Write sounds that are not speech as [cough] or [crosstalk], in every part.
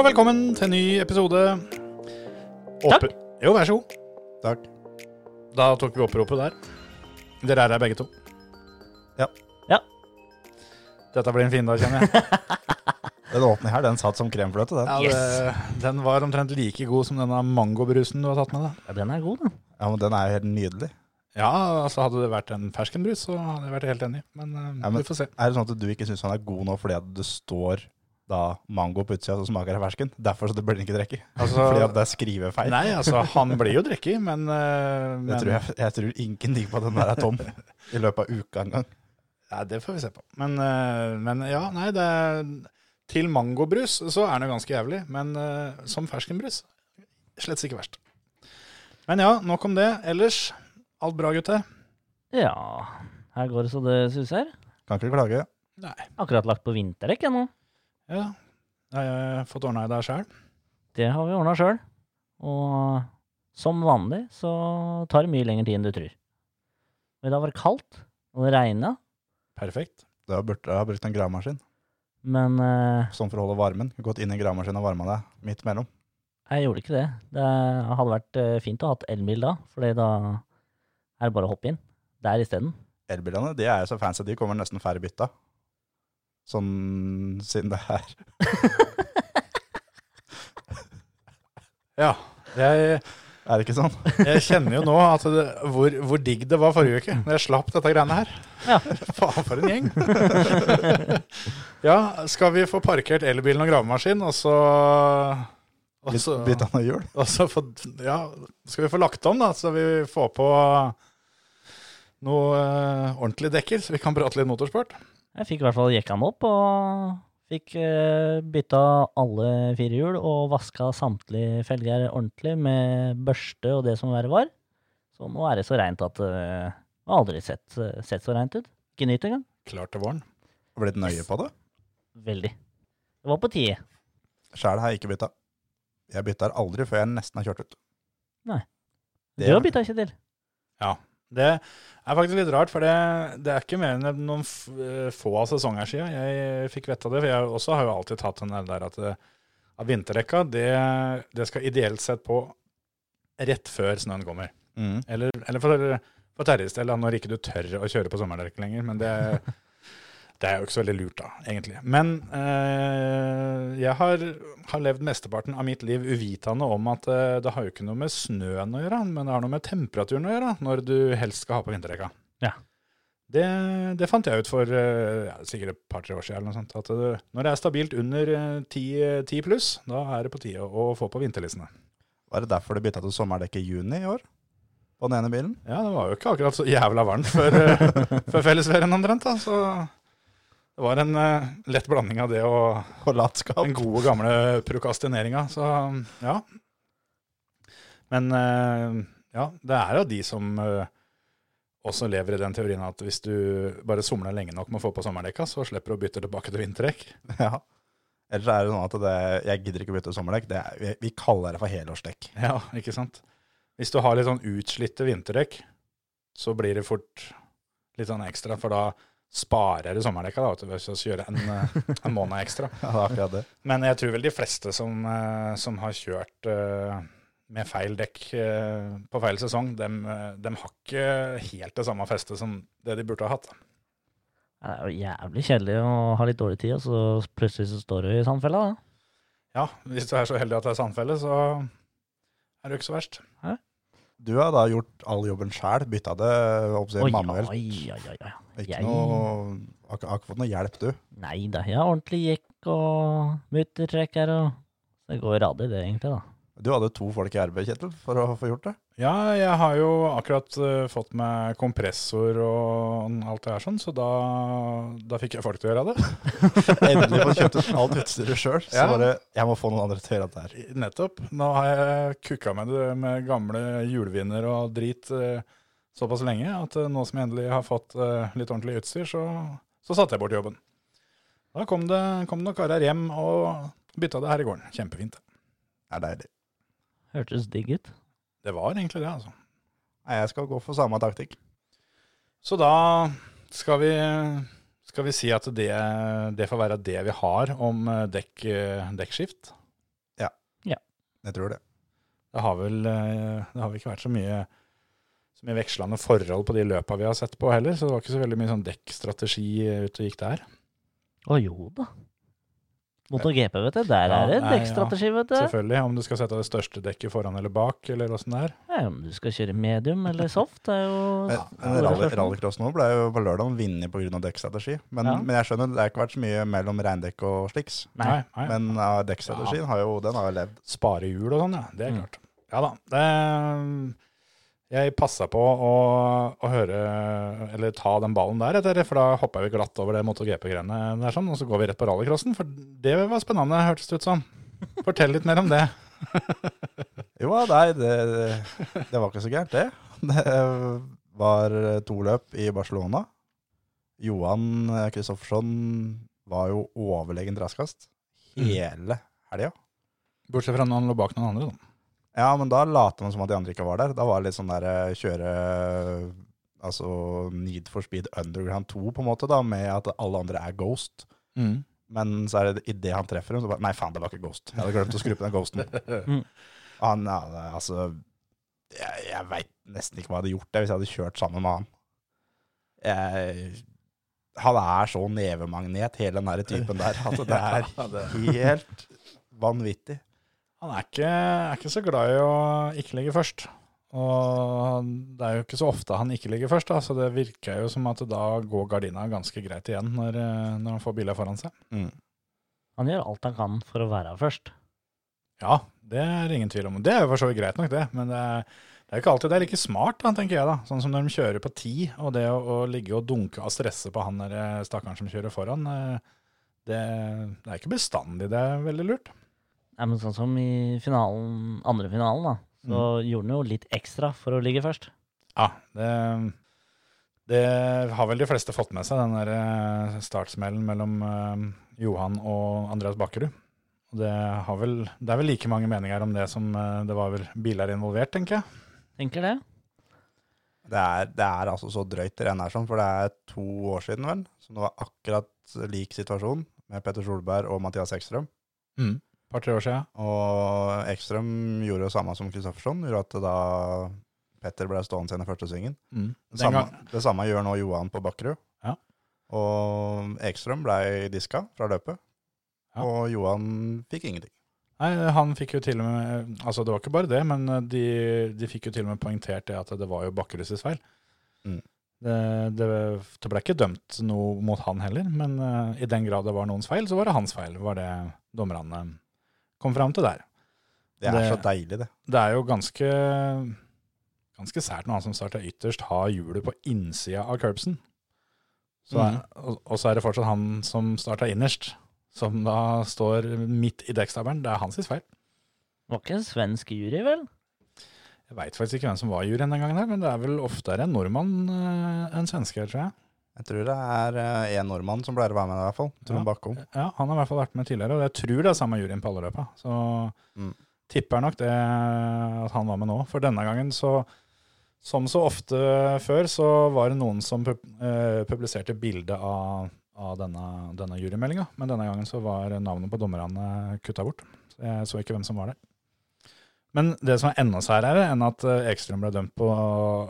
Og velkommen til en ny episode. Takk. Jo, vær så god. Takk. Da tok vi oppropet der. Dere er her begge to. Ja. Ja. Dette blir en fin dag, kjenner jeg. [laughs] Den åpne her, den satt som kremfløte, den. Ja, det, den var omtrent like god som denne mangobrusen du har tatt med deg. Ja, den er god, da. Ja, men den er helt nydelig. Ja, altså hadde det vært en ferskenbrus, så hadde jeg vært helt enig. Men, eh, Ja, men- vi får se. Er det sånn at du ikke syns han er god nå fordi at det står da mango på utsida som smaker av fersken? Derfor så det blir den ikke drikket. Altså- fordi at det er skrivefeil? Nei, altså, han blir jo drikket, men, uh, men Jeg tror, jeg, jeg tror ingenting på at den der er tom i løpet av uka en gang. Nei, det får vi se på. Men, uh, men ja, nei, det er, til mangobrus så er den jo ganske jævlig. Men uh, som ferskenbrus, slett ikke verst. Men ja, nok om det. Ellers, alt bra, gutter? Ja, her går det så det suser. Kan ikke klage. Nei. Akkurat lagt på vinterdekk ennå. Ja, jeg har fått ordna i det sjøl. Det har vi ordna sjøl. Og som vanlig så tar det mye lengre tid enn du tror. Men det har vært kaldt, og det regna. Perfekt. Du har, jeg har brukt en gravemaskin Men eh, sånn for å holde varmen. Gått inn i gravemaskinen og varma deg midt mellom. jeg gjorde ikke det. Det hadde vært eh, fint å ha hatt elbil da, for da er det bare å hoppe inn der isteden. Elbilene de er jo så fancy, de kommer nesten færre bytta. Sånn siden det er [laughs] Ja. Jeg, Er det ikke sånn? [laughs] jeg kjenner jo nå at det, hvor, hvor digg det var forrige uke, når jeg slapp dette greiene her. Ja. [laughs] Faen, for en gjeng. ja, skal vi få parkert elbilen og gravemaskin, og så og så- Bytta noe hjul? Og så få, ja, skal vi få lagt om, da, så vi får på noe eh, ordentlig dekker, så vi kan prate litt motorsport. Jeg fikk i hvert fall jekka den opp, og fikk uh, bytta alle fire hjul og vaska samtlige felger ordentlig med børste og det som verre var. Så nå er det så reint at uh, jeg har aldri sett, eh, sett så reint ut. Ikke nytt engang. Klart til våren. Ble blitt nøye på det? Veldig. Det var på tide. Sjæl har jeg ikke bytta. Jeg bytter aldri før jeg nesten har kjørt ut. Nei. Det- har bytta ikke til. Det er faktisk litt rart, for det, det er ikke mer enn noen eh, få av sesonger siden jeg fikk vite det. For jeg også har jo alltid tatt den der at, at vinterrekka, det, det skal ideelt sett på rett før snøen kommer. Mm. Eller, eller for, for Terjes del, når ikke du tør å kjøre på sommerdekk lenger. Men det, det er jo ikke så veldig lurt, da, egentlig. Men eh, jeg har, har levd mesteparten av mitt liv uvitende om at eh, det har jo ikke noe med snøen å gjøre, men det har noe med temperaturen å gjøre når du helst skal ha på vinterdekka. Ja. Det, det fant jeg ut for eh, ja, sikkert et par-tre år siden. Eller noe sånt, at det, når det er stabilt under ti 10 10 pluss, da er det på tide å, å få på vinterlissene. Var det derfor du bytta til sommerdekk i juni i år? På den ene bilen? Ja, det var jo ikke akkurat så jævla varmt før, eh, [laughs] før fellesferien omtrent. da, Så det var en uh, lett blanding av det og og latskap? den gode, gamle prokastineringa. Så ja. Men uh, ja, det er jo de som uh, også lever i den teorien at hvis du bare somler lenge nok med å få på sommerdekka, så slipper du å bytte tilbake til vinterdekk. [laughs] Ja. Ellers er det sånn at det, jeg gidder ikke å bytte sommerdekk. Det er, vi, vi kaller det for helårsdekk. Ja, ikke sant? Hvis du har litt sånn utslitte vinterdekk, så blir det fort litt sånn ekstra, for da sparer i sommerdekka da, ved å kjøre en, eh, [laughs] en måned ekstra. Ja. Men jeg tror vel de fleste som, eh, som har kjørt eh, med feil dekk på feil sesong, dem, eh, dem har ikke helt det samme festet som det de burde ha hatt. Det er jo jævlig kjedelig å ha litt dårlig tid, og så plutselig så står du i sandfella. Da. Ja, hvis du er så heldig at det er sandfelle, så er det jo ikke så verst. Du har da gjort all jobben sjæl, bytta det oppsett, manuelt. oi, oi, oi, oi. Ikke Jeg- noe, har ikke fått noe hjelp, du. Nei da, jeg har ordentlig jekk og muttertrekker og Det går radig, det, egentlig, da. Du hadde to folk i arbeid, Kjetil, for å få gjort det. Ja, jeg har jo akkurat uh, fått meg kompressor og alt det her sånn, så da, da fikk jeg folk til å gjøre det. [laughs] Endelig fått kjøpt alt utstyret sjøl. Så Ja. bare Jeg må få noen andre til å gjøre dette her. Nettopp. Nå har jeg kukka med det med gamle hjulviner og drit uh, såpass lenge at uh, nå som jeg endelig har fått litt ordentlig utstyr, så, så satte jeg bort jobben. Da kom det, kom det noen karer hjem og bytta det her i gården. Kjempefint. Det er deilig. Hørtes digg ut. Det var egentlig det, altså. Nei, jeg skal gå for samme taktikk. Så da skal vi, skal vi si at det, det får være det vi har om dekk, dekkskift. Ja. ja. Jeg tror det. Det har vel eh, det har ikke vært så mye, så mye vekslende forhold på de løpa vi har sett på heller, så det var ikke så veldig mye sånn dekkstrategi ute og gikk der. Å jo da. MotoGP, vet du. Der Ja, er det nei, dekkstrategi, vet du. Selvfølgelig, om du skal sette det største dekket foran eller bak, eller åssen det er. Ja, om du skal kjøre medium eller soft, det er jo ja, rally, rallycross nå ble jo på lørdag vunnet pga. dekkstrategi. Men, Ja. men jeg skjønner, det har ikke vært så mye mellom regndekk og sliks. Nei. nei. Men uh, dekkstrategien har jo, den har jo levd. Spare hjul og sånn, ja. Det er Mm. klart. Ja da. Det, jeg passa på å, å høre, eller ta den ballen der, etter, for da hoppa vi glatt over det MotoGP-greiene der, sånn, og så går vi rett på rallycrossen, for det var spennende, hørtes det ut som. Fortell litt mer om det. [laughs] Jo, nei, det, det var ikke så gærent, det. Det var to løp i Barcelona. Johan Kristoffersson var jo overlegent raskest hele helga. Bortsett fra når han lå bak noen andre, da. Ja, men da later man som at de andre ikke var der. Da var det litt sånn der eh, kjøre Altså Need for Speed Underground 2, på en måte, da, med at alle andre er Ghost. Men så er det idet han treffer dem, så bare Nei, faen, det var ikke Ghost. Jeg hadde glemt å skru på den Ghosten. [laughs] Mm. Han, ja, altså Jeg, jeg veit nesten ikke hva jeg hadde gjort det hvis jeg hadde kjørt sammen med han. Jeg, han er så nevemagnet, hele den der typen der, at [laughs] det er helt vanvittig. Han er ikke, er ikke så glad i å ikke ligge først. Og det er jo ikke så ofte han ikke ligger først, da, så det virker jo som at da går gardina ganske greit igjen når, eh, når han får biler foran seg. Han gjør alt han kan for å være først. Ja, det er ingen tvil om. Det er jo for så vidt greit nok, det. Men det er, det er ikke alltid det er like smart, da, tenker jeg. da. Sånn som når de kjører på ti, og det å, å ligge og dunke av stresse på han der eh, stakkaren som kjører foran, eh, det, det er ikke bestandig det er veldig lurt. Nei, men sånn som i finalen, andre finalen, da, så gjorde han jo litt ekstra for å ligge først. Ja, det, det har vel de fleste fått med seg, den der eh, startsmellen mellom eh, Johan og Andreas Bakkerud. Det, vel, det er vel like mange meninger om det som eh, det var vel biler involvert, tenker jeg. Tenker det. Det er, det er altså så drøyt det renner sånn, for det er to år siden vel, som det var akkurat lik situasjon med Petter Solberg og Mathias Ekstrøm. Et par-tre år siden. Og Ekstrøm gjorde det samme som Kristoffersson, gjorde at da Petter ble stående igjen i første svingen. Mm. Det samme, det samme gjør nå Johan på Bakkerud. Ja. Og Ekstrøm ble diska fra løpet, Ja. og Johan fikk ingenting. nei, han fikk jo til og med Altså, det var ikke bare det, men eh, de, de fikk jo til og med poengtert det at det var jo Bakkeruds feil. Mm. Det, det, det ble ikke dømt noe mot han heller, men uh, i den grad det var noens feil, så var det hans feil, var det dommerne kom fram til der. Det er Det- så deilig, det. Det er jo ganske, ganske sært når han som starter ytterst, har hjulet på innsida av curbsen. Så er, og, og så er det fortsatt han som starta innerst, som da står midt i dekkstabelen. Det er hans feil. Det var ikke en svensk jury, vel? Jeg veit faktisk ikke hvem som var juryen den gangen, her, men det er vel oftere en nordmann eh, enn svenske, tror jeg. Jeg tror det er én nordmann som pleier å være med, i hvert fall. Trond Ja. Bakkom. Ja, Han har i hvert fall vært med tidligere, og jeg tror det er samme juryen på alle løpa. Så Mm. tipper nok det at han var med nå. For denne gangen, så som så ofte før, så var det noen som pub eh, publiserte bilde av, av denne, denne jurymeldinga. Men denne gangen så var navnet på dommerne kutta bort. Så jeg så ikke hvem som var der. Men det som er enda særere enn at eh, Ekstrøm ble dømt på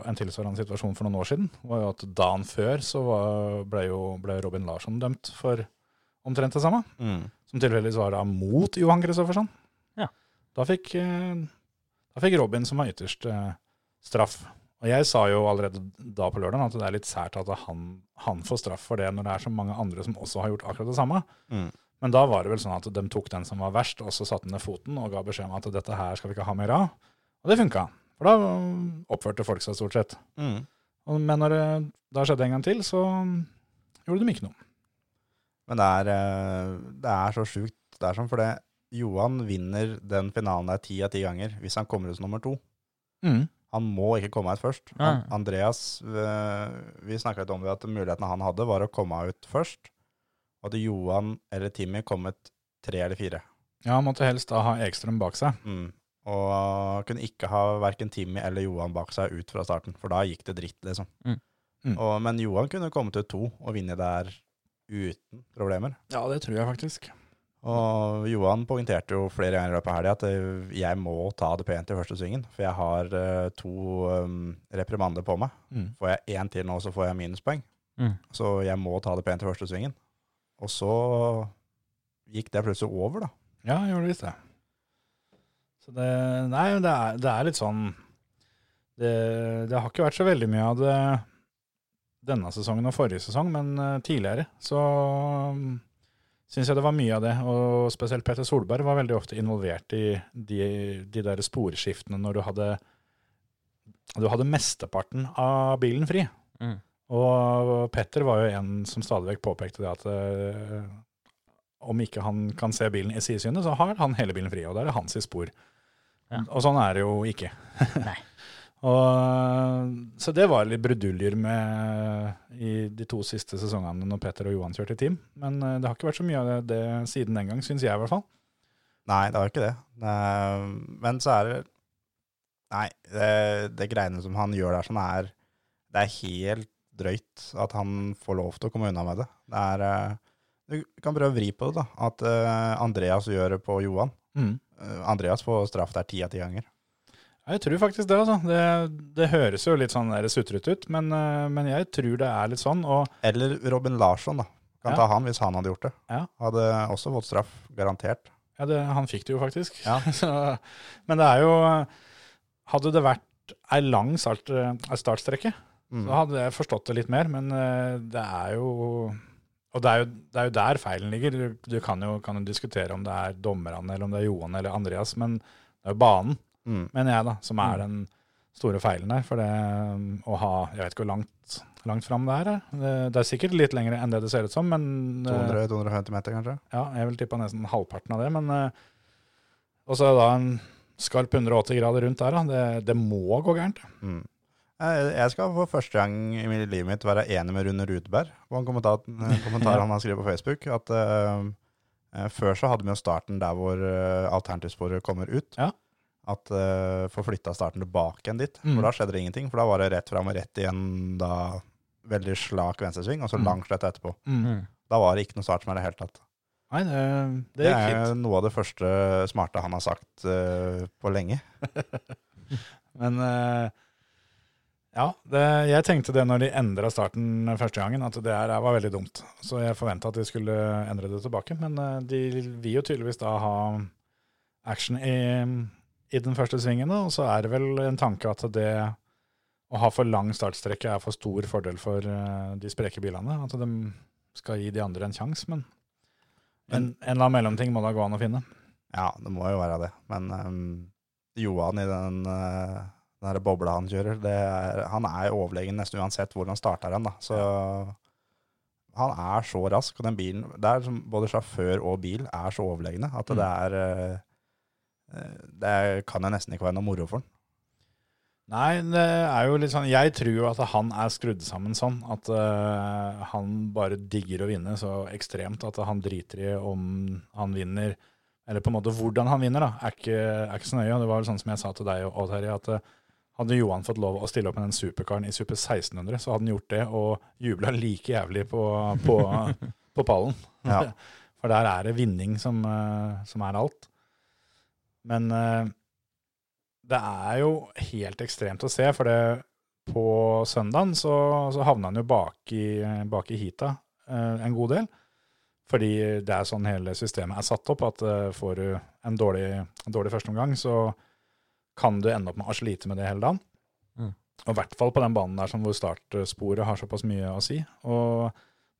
en tilsvarende situasjon for noen år siden, var jo at dagen før så var, ble jo ble Robin Larsson dømt for omtrent det samme. Mm. Som tilfeldigvis var da mot Johan Kristoffersson. Ja. Da fikk, eh, da fikk Robin, som var ytterst, eh, straff. Og jeg sa jo allerede da på lørdag at det er litt sært at han, han får straff for det, når det er så mange andre som også har gjort akkurat det samme. Mm. Men da var det vel sånn at de tok den som var verst, og så satte ned foten og ga beskjed om at dette her skal vi ikke ha mer av. Og det funka. For da um, oppførte folk seg stort sett. Mm. Og- Men når det da skjedde en gang til, så um, gjorde de ikke noe. Men det er, eh, det er så sjukt. Det er sånn, fordi Johan vinner den finalen der ti av ti ganger hvis han kommer ut som nummer to. Han må ikke komme ut først. Han, Andreas, eh, vi snakka litt om det, at muligheten han hadde, var å komme ut først. At Johan eller Timmy kommet tre eller fire. Ja, han måtte helst da ha Ekstrøm bak seg. Mm. Og kunne ikke ha verken Timmy eller Johan bak seg ut fra starten, for da gikk det dritt, liksom. Mm. Mm. Og, men Johan kunne kommet ut to og vinne der uten problemer. Ja, det tror jeg faktisk. Og Johan poengterte jo flere ganger i løpet av helga at eh, jeg må ta det pent i første svingen, for jeg har uh, to um, reprimander på meg. Mm. Får jeg én til nå, så får jeg minuspoeng. Mm. Så jeg må ta det pent i første svingen. Og så gikk det plutselig over, da. Ja, gjorde visst det. Så det Nei, det er, det er litt sånn det, det har ikke vært så veldig mye av det denne sesongen og forrige sesong, men eh, tidligere så um, syns jeg det var mye av det. Og spesielt Petter Solberg var veldig ofte involvert i de, de der sporskiftene når du hadde du hadde mesteparten av bilen fri. Mm. Og Petter var jo en som stadig vekk påpekte det at eh, om ikke han kan se bilen i sidesynet, så har han hele bilen fri, og da er det hans i spor. Ja. Og sånn er det jo ikke. Nei. [laughs] og, så det var litt bruduljer med i de to siste sesongene når Petter og Johan kjørte team. Men eh, det har ikke vært så mye av det, det siden den gang, syns jeg i hvert fall. Nei, det var ikke det. Men så er det Nei, det, det greiene som han gjør der, sånn er Det er helt drøyt at han får lov til å komme unna med det. Det er eh, Du kan prøve å vri på det, da. At eh, Andreas gjør det på Johan. Mm. Eh, Andreas får straff der ti av ti ganger. Jeg tror faktisk det, altså. Det, det høres jo litt sånn sutrete ut, men, men jeg tror det er litt sånn. Eller Robin Larsson, da. Kan Ja. ta han hvis han hadde gjort det. Ja. Hadde også fått straff, garantert. ja, det, han fikk det jo faktisk. Ja. [laughs] Så, men det er jo Hadde det vært ei lang start, startstrekke, Mm. så hadde jeg forstått det litt mer, men eh, det er jo Og det er jo, det er jo der feilen ligger. Du, du kan, jo, kan jo diskutere om det er dommerne, eller om det er Johan eller Andreas, men det er jo banen, Mm. mener jeg, da, som er den store feilen der. For det um, å ha Jeg vet ikke hvor langt, langt fram det er. eh. Det, det er sikkert litt lengre enn det det ser ut som, men eh, 200-250 meter, kanskje? ja, jeg vil tippe nesten halvparten av det, men eh, Og så er det da en skarp 180 grader rundt der, da. Det, det må gå gærent. Mm. Jeg skal for første gang i mitt liv mitt være enig med Rune Rudberg på en kommentar, en kommentar [laughs] han har skrevet på Facebook. At eh, eh, før så hadde vi jo starten der hvor uh, alternativsporet kommer ut. Ja. At uh, Få flytta starten tilbake igjen dit. Mm. For da skjedde det ingenting. For da var det rett fram og rett igjen da veldig slak venstresving, og så Mm. lang slett etterpå. Mm. Da var det ikke noe start som er det hele tatt. Nei, det, det Det er fint. noe av det første smarte han har sagt uh, på lenge. [laughs] Men eh, ja, det, jeg tenkte det når de endra starten første gangen, at det her var veldig dumt. Så jeg forventa at de skulle endre det tilbake. Men eh, de vil jo tydeligvis da ha action i, i den første svingen, og så er det vel en tanke at det å ha for lang startstrekke er for stor fordel for eh, de spreke bilene. At de skal gi de andre en sjanse, men en, en eller annen mellomting må da gå an å finne. Ja, det må jo være det. Men um, Johan i den, eh, den der bobla han kjører, det er, han er overlegen nesten uansett hvor han starter hen. Da. Så han er så rask, og den bilen det er som Både sjåfør og bil er så overlegne at det er eh, eh, Det kan jo nesten ikke være noe moro for han. Nei, det er jo litt sånn Jeg tror jo at han er skrudd sammen sånn at uh, han bare digger å vinne så ekstremt at han driter i om han vinner, eller på en måte hvordan han vinner, da, er ikke, er ikke så nøye. Det var vel sånn som jeg sa til deg og Terje, at eh, hadde Johan fått lov å stille opp med den superkaren i Super 1600, så hadde han gjort det og jubla like jævlig på, på, [laughs] på pallen. Ja. [laughs] For der er det vinning som, eh, som er alt. Men eh, det er jo helt ekstremt å se, for det, på søndagen så, så havna han jo bak i, bak i heata eh, en god del. Fordi det er sånn hele systemet er satt opp, at får du en dårlig, en dårlig førsteomgang, så kan du ende opp med å slite med det hele dagen. Mm. Og i hvert fall på den banen der som hvor startsporet har såpass mye å si. Og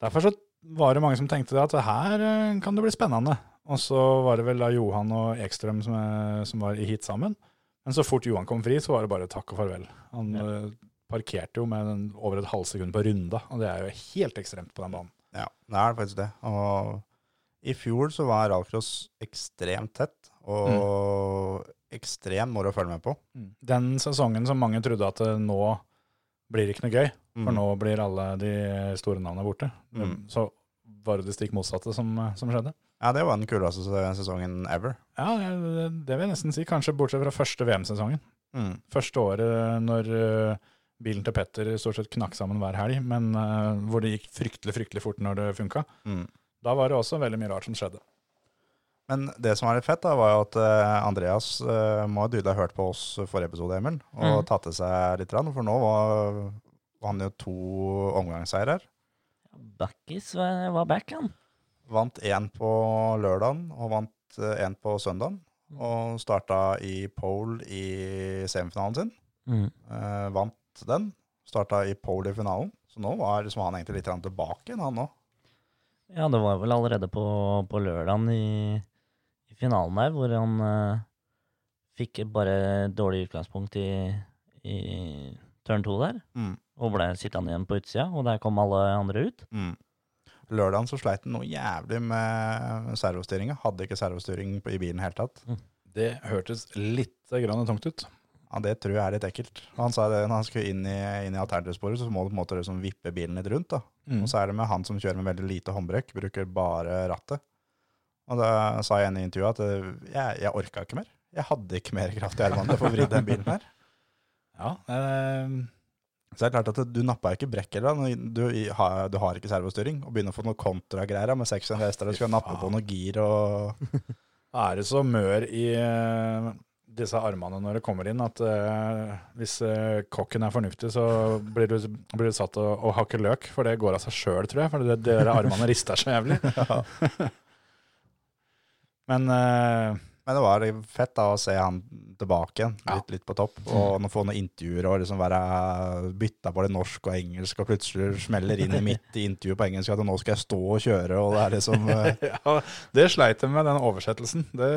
derfor så var det mange som tenkte det at her eh, kan det bli spennende. Og så var det vel da Johan og Ekstrøm som, eh, som var i hit sammen. Men så fort Johan kom fri, så var det bare takk og farvel. Han ja. parkerte jo med en, over et halvsekund på runda, og det er jo helt ekstremt på den banen. Ja, det er faktisk det. Og i fjor så var rallcross ekstremt tett, og ekstremt moro å følge med på. Den sesongen som mange trodde at det nå blir det ikke noe gøy, for Mm. nå blir alle de store navnene borte. Mm. Så var det det stikk motsatte som, som skjedde. Ja, det var den kuleste sesongen ever. Ja, det, det vil jeg nesten si. Kanskje bortsett fra første VM-sesongen. Mm. Første året når eh, bilen til Petter stort sett knakk sammen hver helg, men eh, hvor det gikk fryktelig, fryktelig fort når det funka. Mm. Da var det også veldig mye rart som skjedde. Men det som var litt fett, da, var jo at eh, Andreas uh, må ha dydelig ha hørt på oss forrige episode, Emil, og Mm. tatt til seg litt, for nå var, han jo to omgangsseirer. Backis var var back, han. Vant én på lørdagen og vant én på søndagen. Og starta i pole i semifinalen sin. Mm. Eh, vant den. Starta i pole i finalen. Så nå var liksom han egentlig litt tilbake han òg. Ja, det var vel allerede på, på lørdagen i finalen der, hvor han uh, fikk bare dårlig utgangspunkt i, i turn to der, Mm. og ble sittende igjen på utsida, og der kom alle andre ut. Mm. Lørdagen så sleit han noe jævlig med servostyringa. Hadde ikke servostyring i bilen i det hele tatt. Det hørtes litt grann tungt ut. Ja, Det tror jeg er litt ekkelt. Han sa det når han skulle inn i, inn i alternativsporet, så må du på en måte liksom vippe bilen litt rundt. da. Mm. Og så er det med han som kjører med veldig lite håndbrekk, bruker bare rattet. Og da sa jeg i intervjuet at eh, jeg, jeg orka ikke mer. Jeg hadde ikke mer kraft i armene for å vri den bilen her. Ja, eh, Så det er klart at du nappa ikke brekk heller. Du, har- du har ikke servostyring. Og begynner å få noe kontragreier med 600 hester. Du skal nappe på noe gir og [laughs] er det så mør i eh, disse armene når det kommer inn, at uh, hvis uh, kokken er fornuftig, så blir du, blir du satt og, og hakker løk, for det går av seg sjøl, tror jeg. For det, det der armene rister så jævlig. [laughs] [laughs] Men uh, Men det var fett da å se han tilbake igjen, Ja. litt, litt på topp. Og nå få noen intervjuer og liksom være bytta på det norsk og engelsk, og plutselig smeller inn i [laughs] midt i intervjuet på engelsk at nå skal jeg stå og kjøre, og det er liksom [laughs] eh, ja, det sleit de med, den oversettelsen. Det,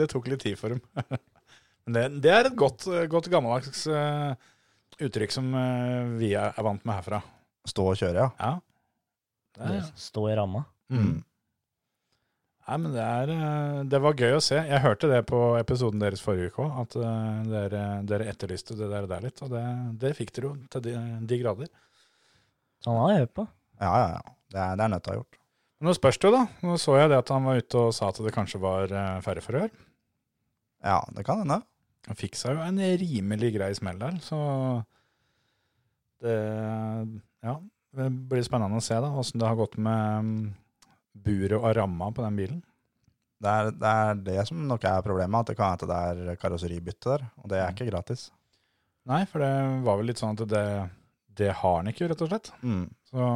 det tok litt tid for dem. [laughs] Men det, det er et godt, godt gammeldags uh, uttrykk som uh, vi er, vant med herfra. stå og kjøre, ja. Ja. Det Stå i ramma. mm. Nei, men det, er, eh, det var gøy å se. Jeg hørte det på episoden deres forrige uke òg, at eh, dere, dere etterlyste det der, der litt. Og det, det fikk dere jo til de, de grader. Han har hørt på. Ja, ja, ja. Det er, det er nødt til å ha gjort. Men nå spørs det jo, da. Nå så jeg det at han var ute og sa at det kanskje var eh, færre forhør. Ja, det kan hende. Han fikk seg jo en rimelig grei smell der, så det Ja, det blir spennende å se da, åssen det har gått med buret og ramma på den bilen. Det er, det er det som nok er problemet, at det kan hende det er karosseribytte der, og det er ikke gratis. Nei, for det var vel litt sånn at det, det har han ikke, rett og slett. Mm. Så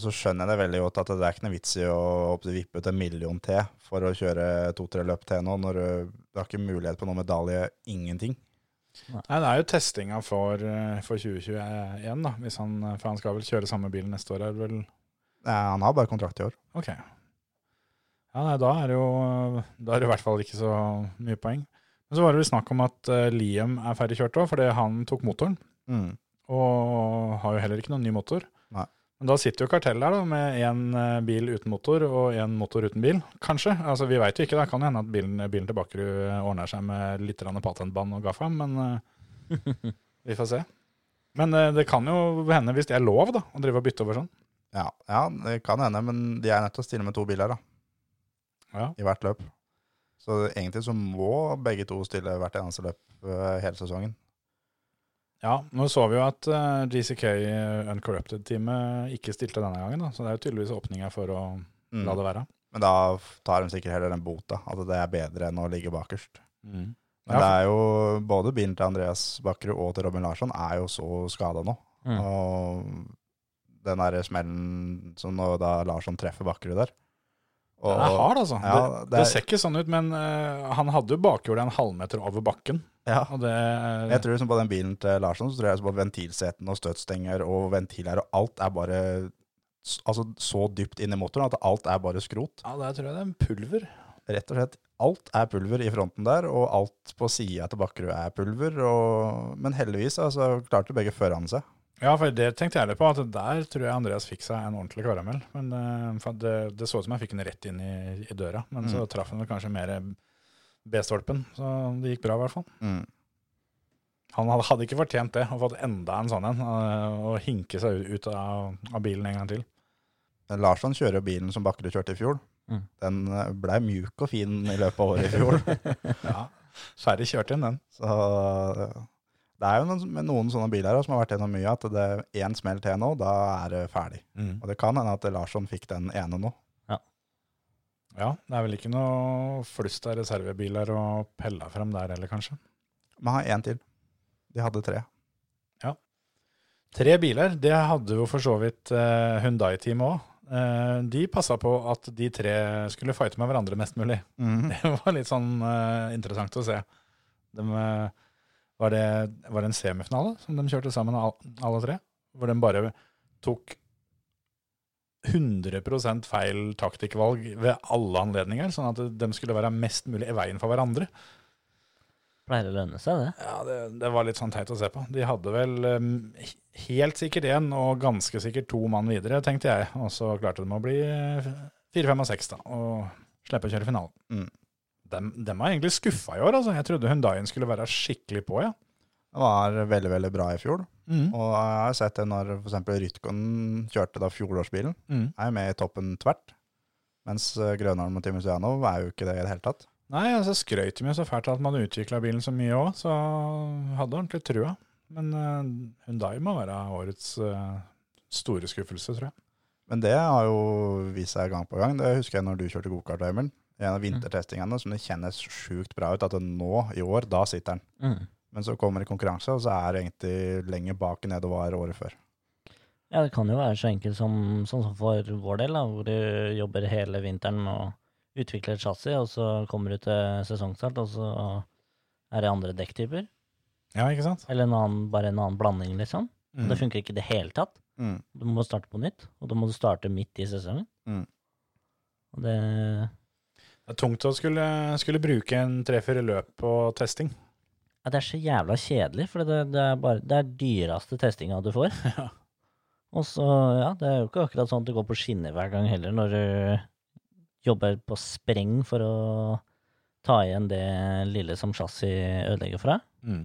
Og så skjønner jeg det veldig godt at det er ikke noe vits i å vippe ut en million til for å kjøre to-tre løp til nå, når du, du har ikke mulighet på noen medalje, ingenting. Nei, det er jo testinga for, eh, for 2021, da. Hvis han, for han skal vel kjøre samme bil neste år, er det vel? Nei, han har bare kontrakt i år. Ok. Ja, nei, da er det jo Da er det i hvert fall ikke så mye poeng. Men så var det vel snakk om at uh, Liam er ferdig kjørt òg, fordi han tok motoren. Mm. Og har jo heller ikke noen ny motor. Nei. Men da sitter jo kartellet her da, med én bil uten motor og én motor uten bil, kanskje. Altså, Vi veit jo ikke, det kan jo hende at bilen, bilen til Bakkerud ordner seg med litt grann patentbånd og gaffa, men uh, [laughs] vi får se. Men uh, det kan jo hende, hvis det er lov, da, å drive og bytte over sånn. Ja, ja, det kan hende, men de er nødt til å stille med to biler da, Ja. i hvert løp. Så egentlig så må begge to stille hvert eneste løp uh, hele sesongen. Ja, nå så vi jo at uh, GCK Uncorrupted-teamet ikke stilte denne gangen, da, så det er jo tydeligvis åpninger for å Mm. la det være. Men da tar de sikkert heller den bota, at det er bedre enn å ligge bakerst. Men Ja, det er jo både bilen til Andreas Bakkerud og til Robin Larsson er jo så skada nå. Mm. Og den der smellen som nå da Larsson treffer Bakkerud der. Og, Den er hard, altså. Ja, det, det det, er- ser ikke sånn ut, men uh, han hadde jo bakhjulet en halvmeter over bakken. ja, det jeg tror liksom på den bilen til Larsson så tror jeg på ventilseten og støtstenger og ventiler og alt er bare altså, så dypt inn i motoren at alt er bare skrot. Ja, der tror jeg det er pulver. Rett og slett. Alt er pulver i fronten der, og alt på sida til Bakkerud er pulver. Og, men heldigvis altså, klarte begge førerne seg. Ja, for det tenkte jeg litt på, at der tror jeg Andreas fikk seg en ordentlig karamell. Men eh, det, det så ut som jeg fikk den rett inn i, i døra, men så traff han vel kanskje mer B-stolpen, så det gikk bra i hvert fall. Mm. Han hadde, hadde ikke fortjent det, å fått enda en sånn en, eh, og hinke seg ut av, av bilen en gang til. Larsson kjører jo bilen som Bakkerud kjørte i fjor. Mm. Den eh, blei mjuk og fin i løpet av året i fjor. [laughs] Ja, Sverre kjørte inn den. Så det er jo noen, med noen sånne biler her som har vært gjennom mye, at det er én smell til nå, da er det ferdig. Og det kan hende at Larsson fikk den ene nå. Ja, det er vel ikke noe flust av reservebiler å pelle frem der heller, kanskje. Men har én til. De hadde tre. Ja. Tre biler, det hadde jo for så vidt eh, Hundai-teamet òg. de passa på at de tre skulle fighte med hverandre mest mulig. [laughs] Det var litt sånn uh, interessant å se. De, eh, var, det, var det en semifinale som de kjørte sammen, alle tre? Hvor de bare tok 100% feil taktikkvalg ved alle anledninger, sånn at de skulle være mest mulig i veien for hverandre. Pleier å lønne seg, det. Ja, det, det var litt sånn teit å se på. De hadde vel um, helt sikkert én og ganske sikkert to mann videre, tenkte jeg. Og så klarte de å bli fire, fem og seks, da, og slippe å kjøre finalen. Mm. Dem, dem egentlig skuffa i år, altså. Jeg trodde Hundaien skulle være skikkelig på, ja. Det var veldig, veldig bra i fjor. Mm. Og jeg har sett det når f.eks. Rytkon kjørte da fjorårsbilen. Mm. Er jo med i toppen tvert. Mens eh, Grønholm og Timusianov er jo ikke det i det hele tatt. Nei, altså skrøt de jo så fælt at man utvikla bilen så mye òg, så hadde ordentlig trua. Men uh, Hundai må være årets uh, store skuffelse, tror jeg. Men det har jo vist seg gang på gang. Det husker jeg når du kjørte gokart, Øyvind. En av vintertestingene som det kjennes sjukt bra ut at nå i år, da sitter den. Mm. Men så kommer det konkurranse, og så er det egentlig lenger bak enn det det var året før. Ja, det kan jo være så enkelt som, sånn som for vår del, da, hvor du jobber hele vinteren med å utvikle et chassis, og så kommer du til sesongstart, og så er det andre dekktyper. Ja, ikke sant? Eller en annen, bare en annen blanding, liksom. Mm. Det funker ikke i det hele tatt. Mm. Du må starte på nytt, og da må du starte midt i sesongen. Mm. Og det Det er tungt å skulle, skulle bruke en tre-fire løp på testing. Ja, det er så jævla kjedelig, for det, det er bare det er dyreste testinga du får. [laughs] Og så, ja, det er jo ikke akkurat sånn at du går på skinner hver gang heller, når du jobber på spreng for å ta igjen det lille som chassis ødelegger for deg. Mm.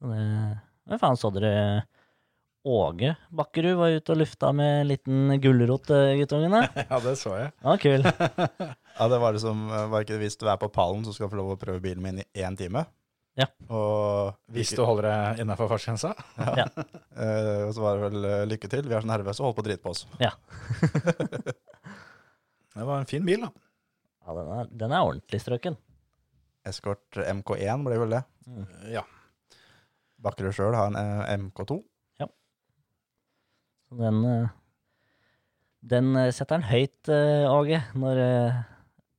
Så det Hva faen så dere Åge Bakkerud var ute og lufta med en liten gulrot, eh, guttungene? [laughs] Ja, det så jeg. Ja, kul. [laughs] Ja, det var det som var ikke det hvis du er på pallen, så skal du få lov å prøve bilen min i én time. Ja. Og, Hvis du holder deg innafor fartsgrensa. Ja. uh, [laughs] så var det vel eh, lykke til, vi er så nervøse og holder på å drite på oss. Ja. [laughs] Det var en fin bil, da. Ja, den er, den er ordentlig strøken. Eskort MK1 ble vel det. Ja. Bakkerud sjøl har en uh, MK2. Så den, uh, den eh, setter den høyt, eh, Åge, når eh,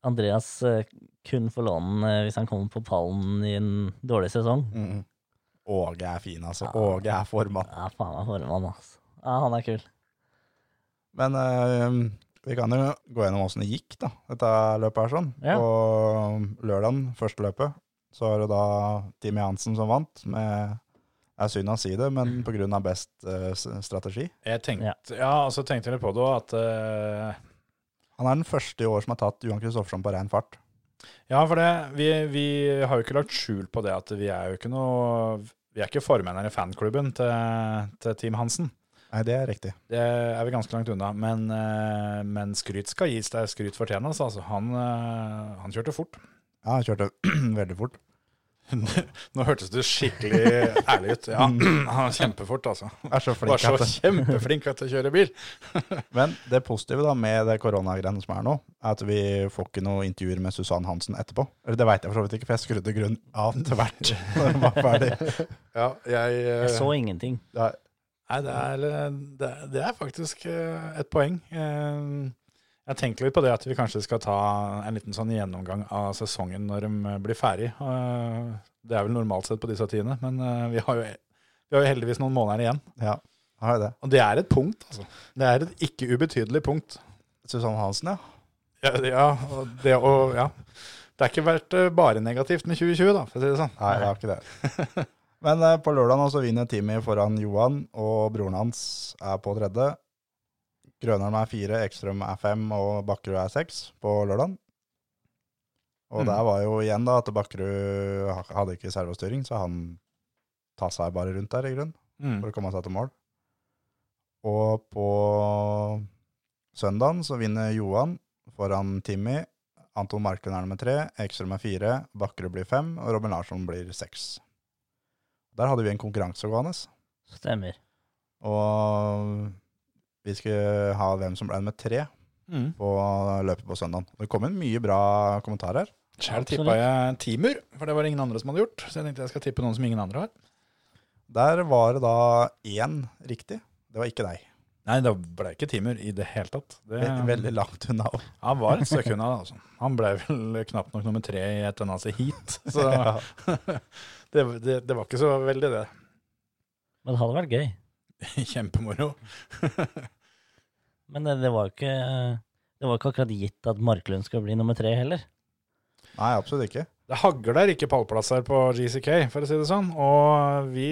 Andreas eh, kun får låne eh, hvis han kommer på pallen i en dårlig sesong. Mm. Åge er fin, altså. Ja. Åge er formann. Ja, faen meg formann, altså. Ja, han er kul. Men eh, vi kan jo gå gjennom åssen det gikk, da, dette løpet her sånn. Ja. På lørdagen, første løpet, så var det da Team Jansen som vant. med det er synd å si det, men av best uh, strategi. Jeg tenkte, Ja. ja. altså tenkte jeg litt på det òg, at eh, Han er den første i år som har tatt Johan Kristoffersson på ren fart. Ja, for det, vi, vi har jo ikke lagt skjul på det at vi er jo ikke noe Vi er ikke formennene i fanklubben til, til Team Hansen. Nei, det er riktig. Det er vi ganske langt unna. Men, eh, men skryt skal gis der skryt fortjenes. Altså, han, eh, han kjørte fort. Ja, han kjørte [clears throat] veldig fort. Nå hørtes du skikkelig ærlig ut. Ja, [clears throat] han er kjempefort, altså. Er så flink Var så kjempeflink til å kjøre bil. [laughs] Men det positive da med det koronagreiene som er nå, er at vi får ikke noe intervjuer med Susann Hansen etterpå. Eller det veit jeg for så vidt ikke, for jeg skrudde grunn av til hvert [laughs] når den var ferdig. Ja, jeg, eh, Jeg så ingenting. Nei, det er, det, det er faktisk eh, et poeng. Eh, Jeg tenkte litt på det at vi kanskje skal ta en liten sånn gjennomgang av sesongen når de blir ferdig. Eh, Det er vel normalt sett på disse tidene, men eh, vi har jo, vi har jo heldigvis noen måneder igjen. ja. Har jeg det? Og det er et punkt, altså. Det er et ikke ubetydelig punkt. Susanne Hansen, ja. Ja, ja, det, og, ja. det har ikke vært eh, bare negativt med 2020, da, for å si det sånn. Nei, det har ikke det. [laughs] Men eh, på lørdag nå så vinner Timmy foran Johan, og broren hans er på tredje. Grønholm er fire, Ekstrøm er fem, og Bakkerud er seks på lørdag. Og Mm. der var jo igjen da at Bakkerud hadde ikke servostyring, så han tassa bare rundt der i grunnen Mm. for å komme seg til mål. Og på søndagen så vinner Johan foran Timmy. Anton Marklund er nummer tre, Ekstrøm er fire, Bakkerud blir fem, og Robin Larsson blir seks. Der hadde vi en konkurranse gående, Stemmer. og vi skulle ha hvem som ble nummer tre Mm. på løpet på søndagen. Det kom inn mye bra kommentarer. her Absolutt. tippa jeg Timur, for det var det ingen andre som hadde gjort. Så jeg tenkte jeg skal tippe noen som ingen andre har. Der var det da én riktig. Det var ikke deg. Nei, det ble ikke Timur i det hele tatt. Det, Veldig langt unna. Han var et stykke unna, altså. Han ble vel knapt nok nummer tre i et annet heat. Så [laughs] Ja. [laughs] det, det, det var ikke så veldig det. Men det hadde vært gøy. [laughs] Kjempemoro. Men det, det var jo ikke Det var ikke akkurat gitt at Marklund skal bli nummer tre heller. Nei, absolutt ikke. Det hagler ikke pallplasser på GCK, for å si det sånn. Og vi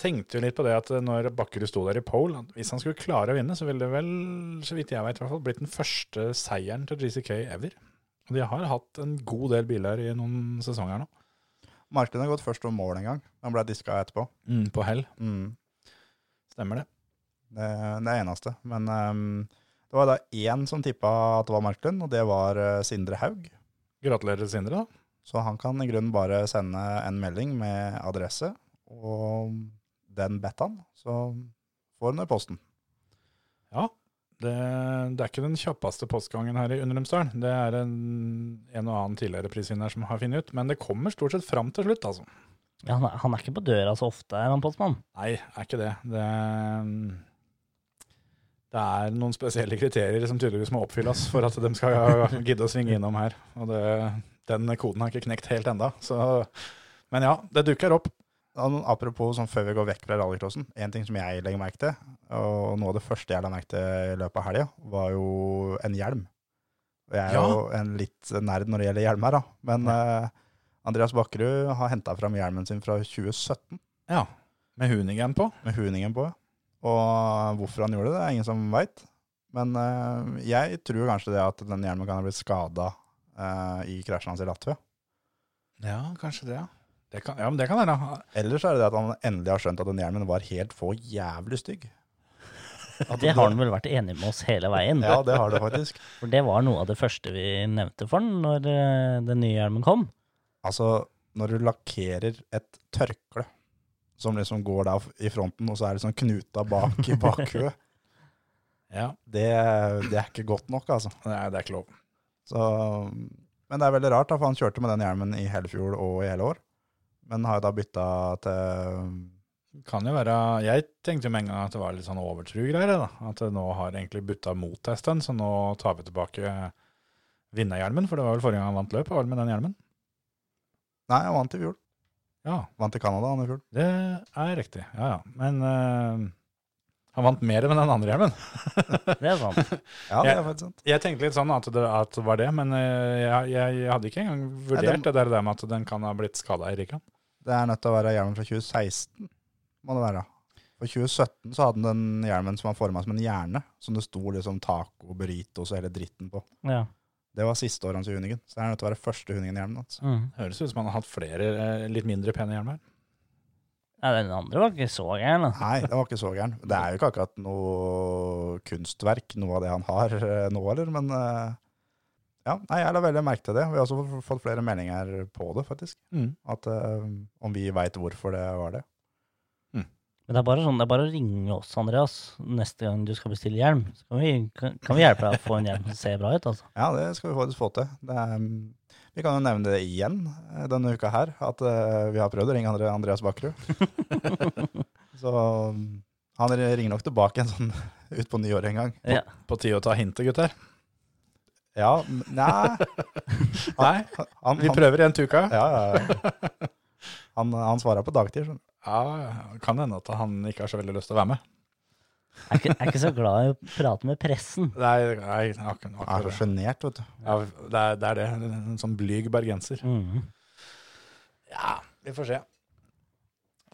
tenkte jo litt på det at når Bakkerud sto der i pole, hvis han skulle klare å vinne, så ville det vel, så vidt jeg vet, i hvert fall blitt den første seieren til GCK ever. Og de har hatt en god del biler i noen sesonger nå. Marklund har gått først om mål en gang. Han ble diska etterpå. på hell. Mm. Stemmer det. Det, det er eneste. Men um, det var da én som tippa at det var Marklund, og det var eh, Sindre Haug. Gratulerer, Sindre. da. Så han kan i grunnen bare sende en melding med adresse, og den bet han, så får han det i posten. Ja, det, det er ikke den kjappeste postgangen her i Underlumsdalen. Det er en, en og annen tidligere prisvinner som har funnet ut, men det kommer stort sett fram til slutt, altså. Ja, han, er, han er ikke på døra så ofte, er han postmann? Nei, er ikke det. Det, det er noen spesielle kriterier som tydeligvis må oppfylles for at de skal [laughs] gidde å svinge innom her. Og det, den koden har ikke knekt helt enda. Så, men ja, det dukker opp. Apropos sånn før vi går vekk fra rallycrossen, en ting som jeg legger merke til, og noe av det første jeg la merke til i løpet av helga, var jo en hjelm. Og jeg er Ja. jo en litt nerd når det gjelder hjelmer, da. Men eh, Andreas Bakkerud har henta fram hjelmen sin fra 2017 Ja, med Hunigan på. med huningen på. Og hvorfor han gjorde det, det er ingen som veit. Men uh, jeg tror kanskje det at den hjelmen kan ha blitt skada i krasjen hans i Latvia. Ja, kanskje det, ja. Det kan, ja, men det kan være. Eller så er det det at han endelig har skjønt at den hjelmen var helt for jævlig stygg. [laughs] At Det har han vel vært enig med oss hele veien. Ja, det har det faktisk. [laughs] For det var noe av det første vi nevnte for den når eh, den nye hjelmen kom. Altså, når du lakkerer et tørkle som liksom går der i fronten, og så er det sånn knuta bak i bakhuet, [laughs] Ja, det, det er ikke godt nok, altså. er, det er ikke lov. Så, men det er veldig rart, da, for han kjørte med den hjelmen i hele fjor og i hele år. Men har jo da bytta til Kan jo være Jeg tenkte med en gang at det var litt sånn overtro-greier. da. At det nå har egentlig butta mot en stund, så nå tar vi tilbake vinnerhjelmen. For det var vel forrige gang han vant løpet, var det med den hjelmen? Nei, han vant i fjor. Ja, Vant i Canada han i fjor. det er riktig. Ja, ja. Men uh, han vant mer med den andre hjelmen. [laughs] Det er sant. Ja, det er faktisk sant. Jeg tenkte litt sånn at det, at det var det, men eh, jeg, jeg, jeg hadde ikke engang vurdert Nei, det- det der, med at den kan ha blitt skada i Rikland. Det er nødt til å være hjelmen fra 2016, må det være. For 2017 så hadde den den hjelmen som var forma som en hjerne, som det sto liksom taco, burritos og hele dritten på. Ja. Det var siste året hans i Hunigen, så det er nødt til å være første Hunigen-hjelmen hans. Mm. Høres ut som han har hatt flere eh, litt mindre pene hjelmer. ja, den andre var ikke så gæren. altså. Nei, det var ikke så gæren. Det er jo ikke akkurat noe kunstverk, noe av det han har eh, nå, eller, men eh, ja, nei, jeg la veldig merke til det. Vi har også fått flere meldinger på det, faktisk. Mm. At om vi veit hvorfor det var det. Men det er sånn, det er bare å ringe oss, Andreas, neste gang du skal bestille hjelm. Så kan vi, kan, kan vi hjelpe deg å få en hjelm som ser bra ut, altså. Ja, det skal vi faktisk få til. Det er, mm, vi kan jo nevne det igjen eh, denne uka her, at uh, vi har prøvd å ringe Andreas Bakkerud. [laughs] Så mm, han ringer nok tilbake en sånn [laughs] ut på nyåret en gang. Ja. På tide å ta hintet, gutter. Ja, nei. [laughs] Nei, Han, vi prøver igjen til uka. ja, ja, ja. Han, han svarer på dagtid. skjønner du. Ja, kan hende at han ikke har så veldig lyst til å være med. Jeg er ikke, jeg er ikke så glad i å prate med pressen. Nei, nei akkurat, Han er så sjenert, vet du. Ja, det, er, det er det. En sånn blyg bergenser. Mhm. Ja, vi får se.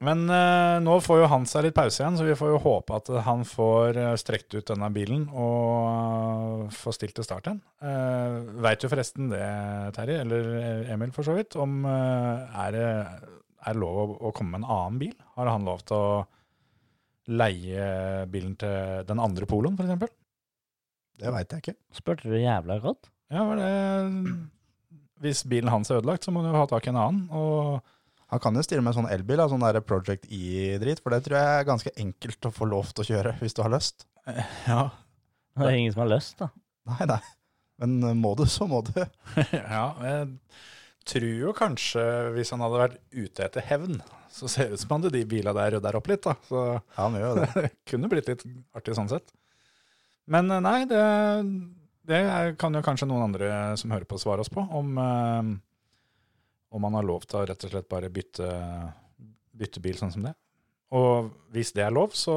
Men eh, nå får jo han seg litt pause igjen, så vi får jo håpe at han får eh, strekt ut denne bilen og uh, får stilt til start igjen. Uh, Veit du forresten det, Terje, eller Emil for så vidt, om uh, er det er det lov å, å komme med en annen bil? Har han lov til å leie bilen til den andre poloen, f.eks.? Det veit jeg ikke. Spurte du jævla godt? Ja, var det Hvis bilen hans er ødelagt, så må du jo ha tak i en annen. Og Han kan jo stille med en sånn elbil, sånn der Project E-drit, for det tror jeg er ganske enkelt å få lov til å kjøre hvis du har lyst. [laughs] ja, Det er ingen som har lyst, da. Nei, nei. Men må du, så må du. [laughs] ja, jeg tror jo kanskje hvis han hadde vært ute etter hevn, så ser det ut som han de bila der rydder opp litt, da. Så Ja, han gjør det. det [laughs] kunne blitt litt artig sånn sett. Men eh, nei, det, det kan jo kanskje noen andre som hører på svare oss på, om, eh, om han har lov til å rett og slett bare bytte, bytte bil sånn som det. Og hvis det er lov, så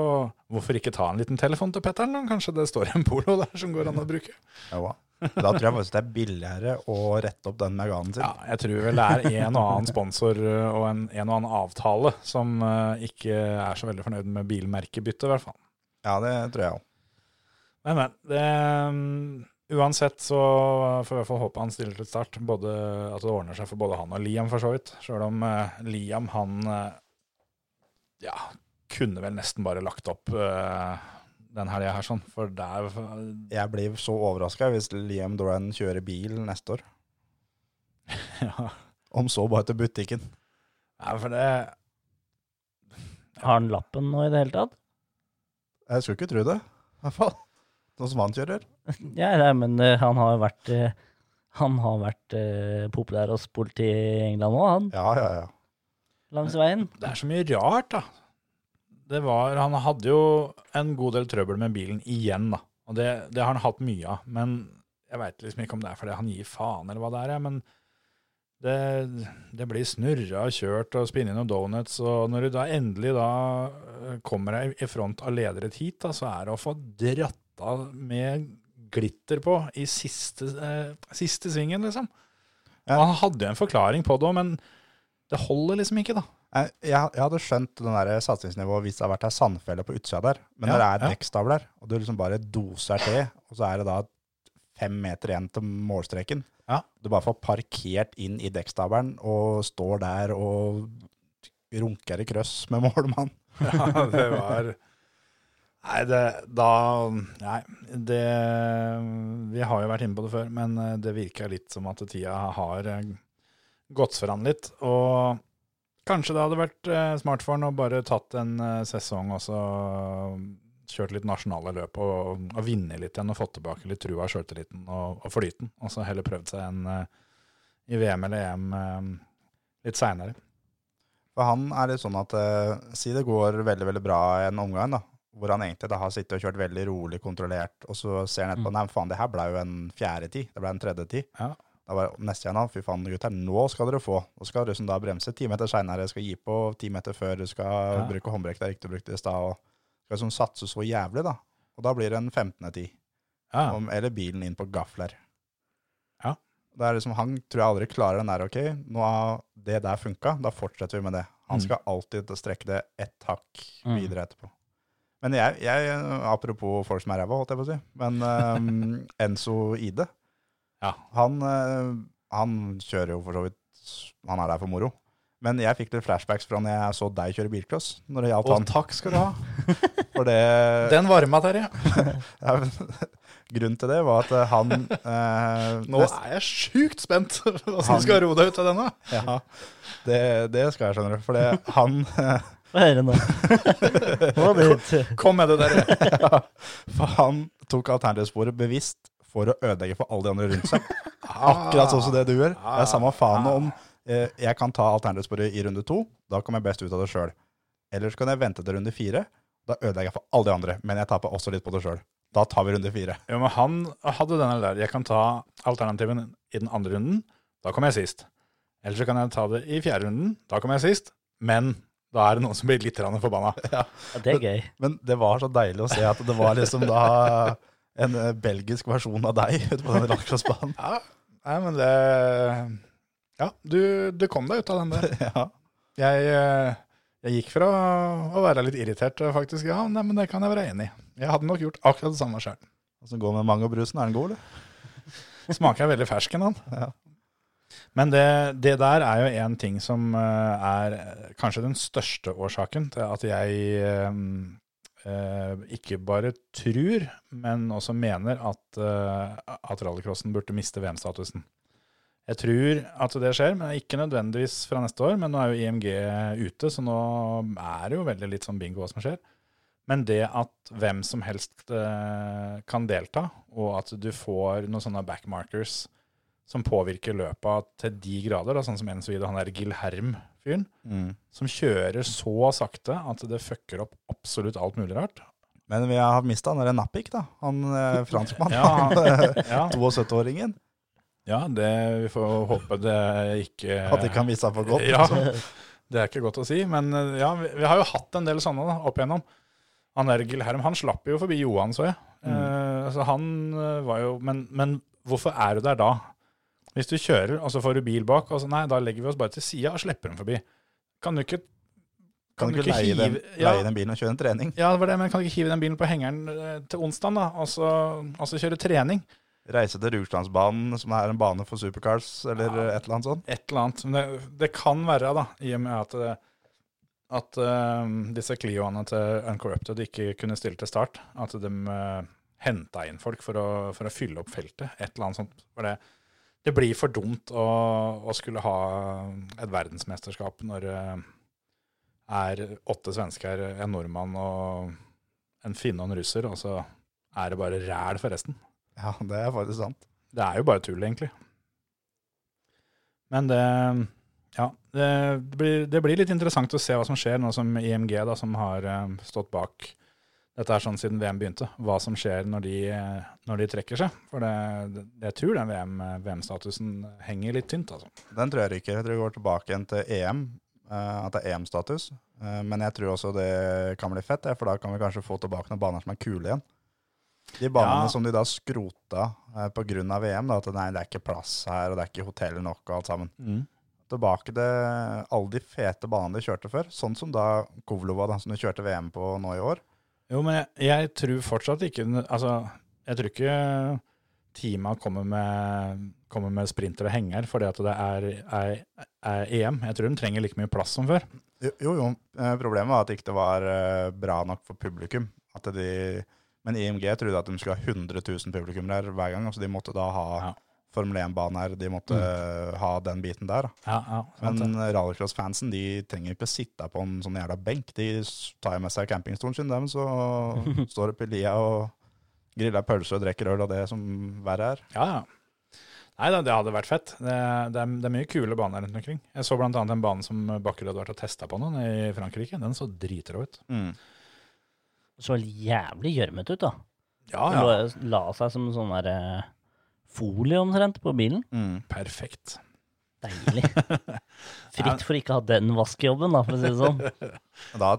hvorfor ikke ta en liten telefon til Petteren? Kanskje det står en polo der som går an å bruke? Ja, Da tror jeg faktisk det er billigere å rette opp den Meganen sin. Ja, jeg tror vel det er en og annen sponsor uh, og en, en og annen avtale som uh, ikke er så veldig fornøyd med bilmerkebytte, i hvert fall. Ja, det tror jeg òg. Men, men. Det, um, uansett så får vi i hvert fall håpe han stiller til start. Både, at det ordner seg for både han og Liam, for så vidt. Sjøl om uh, Liam, han uh, ja, kunne vel nesten bare lagt opp uh, den helga her, sånn. For der Jeg blir så overraska hvis Liam Doran kjører bil neste år. [laughs] ja, Om så bare til butikken. ja, for det Har han lappen nå i det hele tatt? Jeg skulle ikke tro det, i hvert fall. Sånn som han kjører. [laughs] Ja, nei, men uh, han har vært uh, Han har vært uh, populær hos politiet i England òg, han. Ja, ja, ja. Langs veien. Det er så mye rart, da. Det var, han hadde jo en god del trøbbel med bilen igjen, da. Og det, det har han hatt mye av. Men jeg veit liksom ikke om det er fordi han gir faen, eller hva det er. Men det, det blir snurra og kjørt og spinnet noen donuts. Og når du da endelig da øh, kommer deg i front av lederet hit, da, så er det å få dratt av med glitter på i siste, eh, siste svingen, liksom. Ja. Han hadde jo en forklaring på det òg, men det holder liksom ikke, da. Jeg, jeg, jeg hadde skjønt den der satsingsnivået hvis det hadde vært ei sandfelle på utsida der. Men Ja, når det er ja. dekkstavler, og du liksom bare doser til, og så er det da fem meter igjen til målstreken Ja. Du bare får parkert inn i dekkstavlen og står der og runker i krøss med [laughs] målmann. Ja, det var Nei, det Da Nei, det Vi har jo vært inne på det før, men eh, det virker litt som at tida har eh, gått foran litt. Og kanskje det hadde vært eh, smart for han å bare tatt en eh, sesong og så kjørt litt nasjonale løp og, og vinne litt igjen og fått tilbake litt trua, sjøltilliten og, og flyten. Og så heller prøvd seg en eh, i VM eller EM eh, litt seinere. For han er litt sånn at eh, Si det går veldig veldig bra en omgang, da, hvor han egentlig da har sittet og kjørt veldig rolig, kontrollert, og så ser han etterpå Mm. Nei, faen, det her ble jo en fjerde tid. Det ble en tredje tid. Ja. Da var neste igjen. Fy faen, gutter, nå skal dere få. Nå skal liksom da bremse ti meter seinere, skal gi på ti meter før du skal Ja. bruke håndbrekk det er riktig å bruke det i stad. og Skal liksom satse så jævlig, da. Og da blir det en 15. tid. Ja. Om- Eller bilen inn på gafler. Ja. Det er liksom, Han tror jeg aldri klarer den der, ok, nå har det der funka, da fortsetter vi med det. Han Mm. skal alltid strekke det ett hakk Mm. videre etterpå. Men jeg, jeg, apropos folk som er ræva, holdt jeg på å si, men [laughs] um, Enzo Ide, Ja. han, eh, han kjører jo for så vidt, han er der for moro. Men jeg fikk litt flashbacks fra når jeg så deg kjøre bilcross, når det gjaldt Og han. takk skal du ha. [laughs] For det, Den varma, Terje. ja, [laughs] [laughs] grunnen til det var at eh, han eh, Nå nest- er jeg sjukt spent hvordan Han- du skal roe deg ut av denne. Ja, det, det skal jeg skjønne. For det, han Få høre nå. Hva er det? Kom med det, dere. ja, For han tok alternativsporet bevisst for å ødelegge for alle de andre rundt seg. [laughs] Akkurat sånn som det du gjør. Det er samme faen om eh, jeg kan ta alternativsporet i runde to. Da kommer jeg best ut av det sjøl. Eller så kan jeg vente til runde fire. Da ødelegger jeg for alle de andre, men jeg taper også litt på det sjøl. Da tar vi runde fire. Jo, men han hadde denne der. Jeg kan ta alternativen i den andre runden. Da kommer jeg sist. Eller så kan jeg ta det i fjerde runden. Da kommer jeg sist. Men Da er det noen som blir litt grann forbanna. [laughs] Ja, det er gøy. Men det var så deilig å se at det var liksom da en eh, belgisk versjon av deg ute på den rallycrossbanen. [laughs] Ja, nei, men det Ja, du, du kom deg ut av den der. [laughs] Ja. Jeg, eh, jeg gikk fra å være litt irritert, og faktisk. Ja, nei, men det kan jeg være enig i. Jeg hadde nok gjort akkurat det samme sjøl. Åssen går det med mangobrusen? Er den god, eller? [laughs] Smaker veldig fersken, han. Ja. Men det, det der er jo en ting som eh, er kanskje den største årsaken til at jeg eh, eh, ikke bare tror, men også mener at, eh, at rallycrossen burde miste VM-statusen. Jeg tror at det skjer, men ikke nødvendigvis fra neste år. Men nå er jo IMG ute, så nå er det jo veldig litt sånn bingo hva som skjer. Men det at hvem som helst eh, kan delta, og at du får noen sånne backmarkers som påvirker løpet til de grader, da, sånn som en så videre, han der Gilherm-fyren, som kjører så sakte at det fucker opp absolutt alt mulig rart. Men vi har mista han derre Nappik, da. Han eh, [laughs] franskmannen. Ja, han, Ja, 72-åringen. ja det, vi får håpe det ikke At ikke kan vise seg for godt. [laughs] Ja, det er ikke godt å si, men eh, ja, vi, vi har jo hatt en del sånne da, opp igjennom. Han der Gilherm, han slapp jo forbi Johan, så jeg. Eh, så han eh, var jo men, men hvorfor er du der da? Hvis du kjører, og så får du bil bak, og så nei, da legger vi oss bare til sida og slipper dem forbi. Kan du ikke Kan du ikke leie den, ja, leie den bilen og kjøre en trening? ja, det var det, men kan du ikke hive den bilen på hengeren eh, til onsdag, da, og så, og så kjøre trening? Reise til Rugslandsbanen, som er en bane for supercars, eller Ja. et eller annet sånt. et eller annet. Men det, det kan være, da, i og med at, det- at uh, disse Clioene til Uncorrupted ikke kunne stille til start, at de uh, henta inn folk for å, for å fylle opp feltet. Et eller annet sånt. For det, det blir for dumt å, å skulle ha et verdensmesterskap når det er åtte svensker, en nordmann og en finne og en russer, og så er det bare ræl for resten. Ja, det er faktisk sant. Det er jo bare tull, egentlig. Men det Ja, det blir, det blir litt interessant å se hva som skjer nå som IMG, da, som har eh, stått bak dette er sånn siden VM begynte, hva som skjer når de, når de trekker seg. For det, det, jeg tror den VM, VM-statusen henger litt tynt, altså. Den tror jeg ryker. Jeg tror vi går tilbake igjen til EM, eh, at det er EM-status. Eh, men jeg tror også det kan bli fett, for da kan vi kanskje få tilbake noen baner som er kule igjen. De banene Ja. som de da skrota eh, av VM, da, at nei, det er ikke plass her, og det er ikke hotell nok og alt sammen. Tilbake til alle de fete banene de kjørte før, sånn som da Kovlova, da, som de kjørte VM på nå i år. Jo, men jeg, jeg tror fortsatt ikke Altså, jeg tror ikke teama kommer med, kommer med sprinter og henger fordi at det er, er, er EM. Jeg tror de trenger like mye plass som før. Jo, jo. Eh, problemet var at det ikke var eh, bra nok for publikum. At de, men IMG trodde at de skulle ha 100 000 publikum der hver gang. Altså de måtte da ha Ja. Formel 1-bane her, de måtte mm. ha den biten der. Ja, ja. Men rallycross-fansen de trenger ikke sitte på en sånn jævla benk. De tar med seg campingstolen sin, dem, så [laughs] står det på lia og griller pølser og drikker øl og det som verre er. Ja, ja. Nei da, det hadde vært fett. Det, det, er, det er mye kule baner rundt omkring. Jeg så annet en bane som Bakker hadde vært og testa på nå i Frankrike. Den så dritrå ut. Så jævlig gjørmete ut, da. Ja, ja. La, la seg som sånn der eh, folie omtrent på bilen. Perfekt. Deilig. [laughs] Fritt for ikke å ha den vaskejobben, da, for å si det sånn. [laughs] Da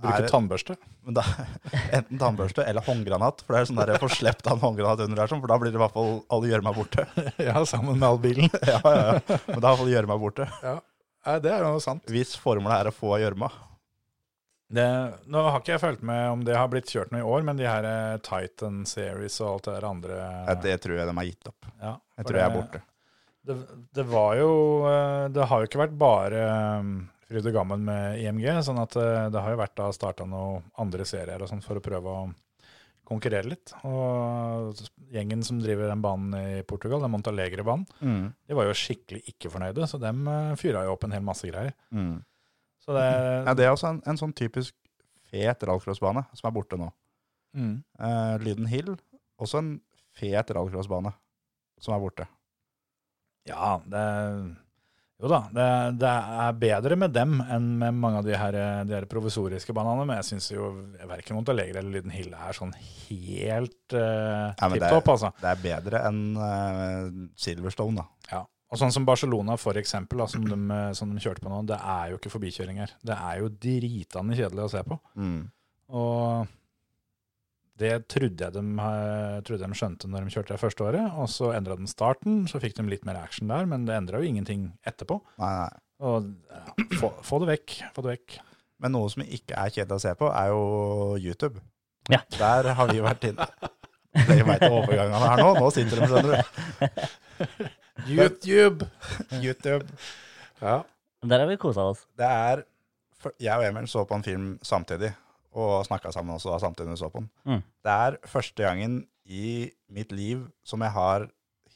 Bruke tannbørste. da, [laughs] enten tannbørste eller håndgranat. For det er sånn der jeg får av en håndgranat under der, sånn, for da blir det i hvert fall all gjørma borte. ja, sammen med all bilen. ja, ja, ja. Men da er i hvert fall gjørma borte. Ja, det er jo sant. Hvis formålet er å få gjørma. Det, nå har ikke jeg fulgt med om det har blitt kjørt noe i år, men de her eh, Titan Series og alt det der andre Ja, det tror jeg de har gitt opp. ja, Jeg tror jeg er borte. Det, det var jo eh, Det har jo ikke vært bare um, fryd og gammen med IMG, sånn at eh, det har jo vært da starta noen andre serier og sånn for å prøve å konkurrere litt. Og gjengen som driver den banen i Portugal, den Montalegre-banen, Mm. de var jo skikkelig ikke fornøyde, så dem fyra jo opp en hel masse greier. Mm. Så det Ja, det er også en, en sånn typisk fet rallcrossbane som er borte nå. mm. Uh, Lyden Hill, også en fet rallcrossbane som er borte. Ja, det Jo da, det, det er bedre med dem enn med mange av de her, de her provisoriske banene, men jeg syns jo verken Montalegre eller Lyden Hill er sånn helt uh, Ja, tipp det topp, altså. Det er bedre enn uh, Silverstone, da. Ja. Og sånn som Barcelona, for eksempel, da, som, de, eh, som de kjørte på nå, det er jo ikke forbikjøringer. Det er jo dritende kjedelig å se på. Mm. Og det trodde jeg de, trodde jeg de skjønte når de kjørte det første året. Og så endra de starten, så fikk de litt mer action der, men det endra jo ingenting etterpå. Nei, nei. Og ja, få, få det vekk. Få det vekk. Men noe som ikke er kjedelig å se på, er jo YouTube. Ja. Der har vi vært inne. Dere veit overgangene her nå. Nå sitter de, skjønner du. [laughs] YouTube! YouTube. Ja. Der har vi kosa oss. Det er Jeg og Emil så på en film samtidig, og snakka sammen også da, samtidig vi så på den. Mm. Det er første gangen i mitt liv som jeg har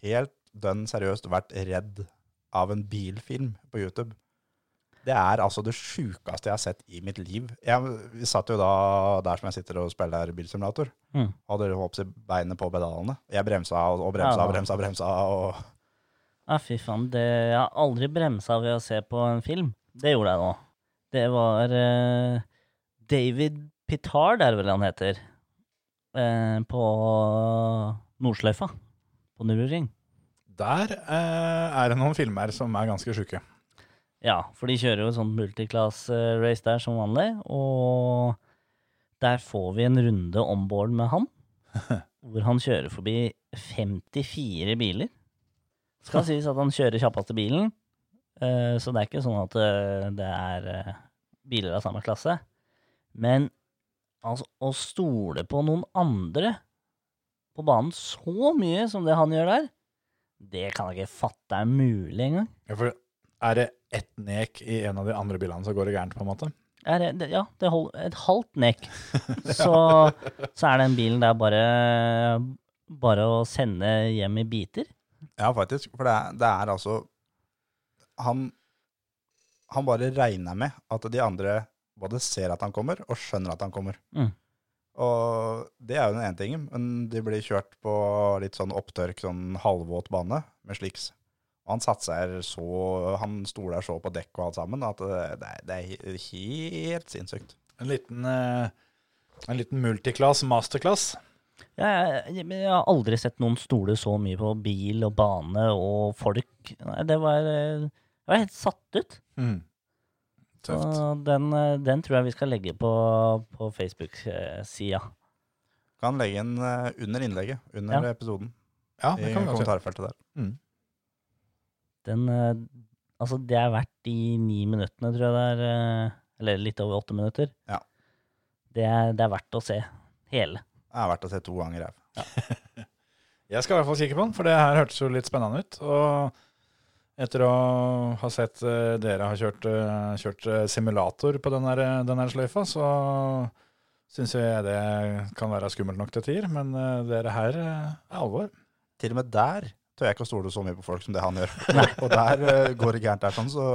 helt dønn seriøst vært redd av en bilfilm på YouTube. Det er altså det sjukeste jeg har sett i mitt liv. Jeg, vi satt jo da der som jeg sitter og spiller bilsimulator. Mm. Hadde håpet beinet på pedalene. Jeg bremsa og, og bremsa og bremsa og bremsa. Og, Ja, fy faen. Det, jeg har aldri bremsa ved å se på en film. Det gjorde jeg nå. Det var uh, David Pitard, er det vel han heter, uh, på Nordsløyfa. På Nürburgring. Der uh, er det noen filmer som er ganske sjuke. Ja, for de kjører jo sånn multiclass-race der som vanlig, og der får vi en runde om board med han, [laughs] hvor han kjører forbi 54 biler. Skal sies at han kjører kjappeste bilen, eh, så det er ikke sånn at eh, det er eh, biler av samme klasse. Men altså, å stole på noen andre på banen så mye som det han gjør der, det kan jeg ikke fatte er mulig engang. Ja, for er det ett nek i en av de andre bilene, så går det gærent, på en måte? Er det, ja, det holder et halvt nek. [laughs] Så, så er den bilen der bare, bare å sende hjem i biter. Ja, faktisk. For det er, det er altså han, han bare regner med at de andre både ser at han kommer, og skjønner at han kommer. Mm. Og det er jo den ene tingen, men de blir kjørt på litt sånn opptørk, sånn halvvåt bane med sliks. Og han satser så Han stoler så på dekk og alt sammen at det, det, er, helt sinnssykt. En liten, eh, en liten multiclass masterclass. Ja, jeg, men jeg har aldri sett noen stole så mye på bil og bane og folk. Nei, det var, eh, jeg var helt satt ut. Mm. Så den, eh, den tror jeg vi skal legge på, på Facebook-sida. Kan legge den eh, under innlegget, under Ja. episoden, Ja, det kan gjøre. kommentarfeltet der. Mm. Den eh, Altså, det er verdt de ni minuttene, tror jeg det er. eh, Eller litt over åtte minutter. Ja. Det er, det er verdt å se hele. Det er verdt å se to ganger. jeg. [laughs] Jeg skal i hvert fall kikke på den, for det her hørtes jo litt spennende ut. Og etter å ha sett uh, dere har kjørt, uh, kjørt uh, simulator på den der, sløyfa, så syns jeg det kan være skummelt nok til tider. Men dere her er alvor. Til og med der tør jeg ikke å stole så mye på folk som det han gjør. [laughs] og der går det gærent der sånn, så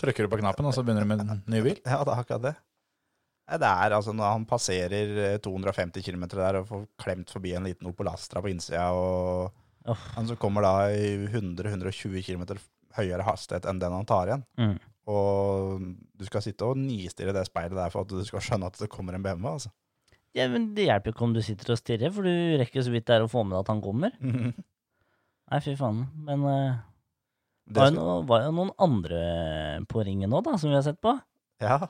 Trykker du på knappen, og så begynner du med en ny bil. ja, det er akkurat det. Det er altså når han passerer eh, 250 km der og får klemt forbi en liten Opel Astra på innsida, og oh. han som kommer da i 100-120 km høyere hastighet enn den han tar igjen. Mm. Og du skal sitte og nistirre det speilet der for at du skal skjønne at det kommer en BMW. altså. Ja, men Det hjelper ikke om du sitter og stirrer, for du rekker så vidt det er å få med deg at han kommer. Nei, fy faen. Men uh, Det var jo noen andre på ringen nå, da, som vi har sett på. ja.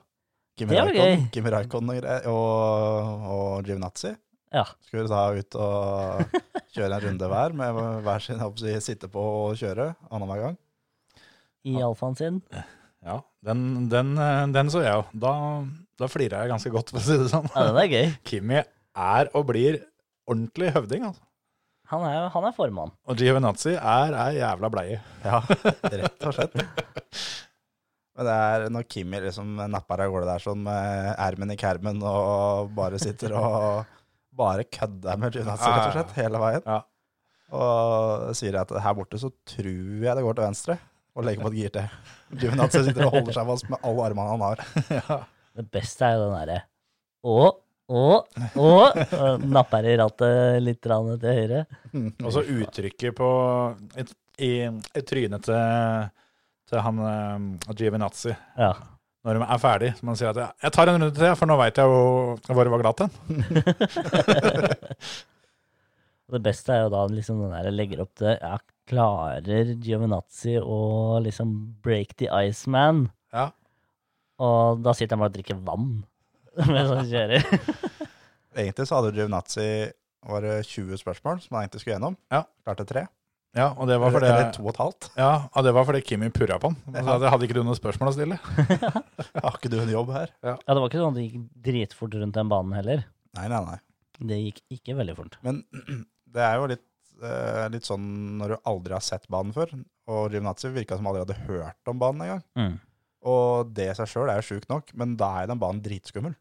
Kimi Det var Raikon, gøy. Kimi Raikkonen og, greier, og, og Giovinazzi. Ja. Skulle ta ut og kjøre en runde hver med hver sin jeg håper sitte på og kjøre annenhver gang. I alfaen sin. Ja, den, den, eh, den så jeg jo. Da, da flirer jeg ganske godt, for å si det sånn. Ja, den er gøy. [laughs] Kimi er og blir ordentlig høvding, altså. Han er, han er formann. Og Giovinazzi er ei jævla bleie. Ja, rett og slett. [laughs] Men det er når Kimi liksom napper av gårde der sånn med ermen i kermen og bare sitter og bare kødder med Giovinazzi, rett og slett, hele veien. Ja. Og sier at her borte så tror jeg det går til venstre, og legger på et gir til. Giovinazzi sitter og holder seg fast med alle armene han har. [laughs] Det beste er jo den derre Å, å, å. og Napper i rattet litt til høyre. [laughs] Og så uttrykket på i, i, i trynet til, til han uh, Giovinazzi Ja. når de er ferdig. Så man sier at jeg tar en runde til, for nå veit jeg hvor, hvor det var glatt hen. [laughs] Det beste er jo da liksom den der legger opp til ja, klarer Giovinazzi å liksom break the ice man. Ja. Og da sitter han bare og drikker vann [laughs] mens han kjører. Egentlig så hadde Giovinazzi var det 20 spørsmål som han egentlig skulle gjennom. Ja. Klarte tre. Ja, og det var fordi, eller to og et halvt. ja, og det var fordi Kimi purra på han. Ja. Hadde ikke du noe spørsmål å stille? [laughs] Har ikke du en jobb her? Ja, det var ikke sånn at det gikk dritfort rundt den banen heller. Nei, nei, nei. Det gikk ikke veldig fort. Men [clears throat] det er jo litt, eh, litt sånn når du aldri har sett banen før. Og Giovinazzi virka som aldri hadde hørt om banen engang. Mm. Og det i seg sjøl er jo sjukt nok, men da er den banen dritskummel.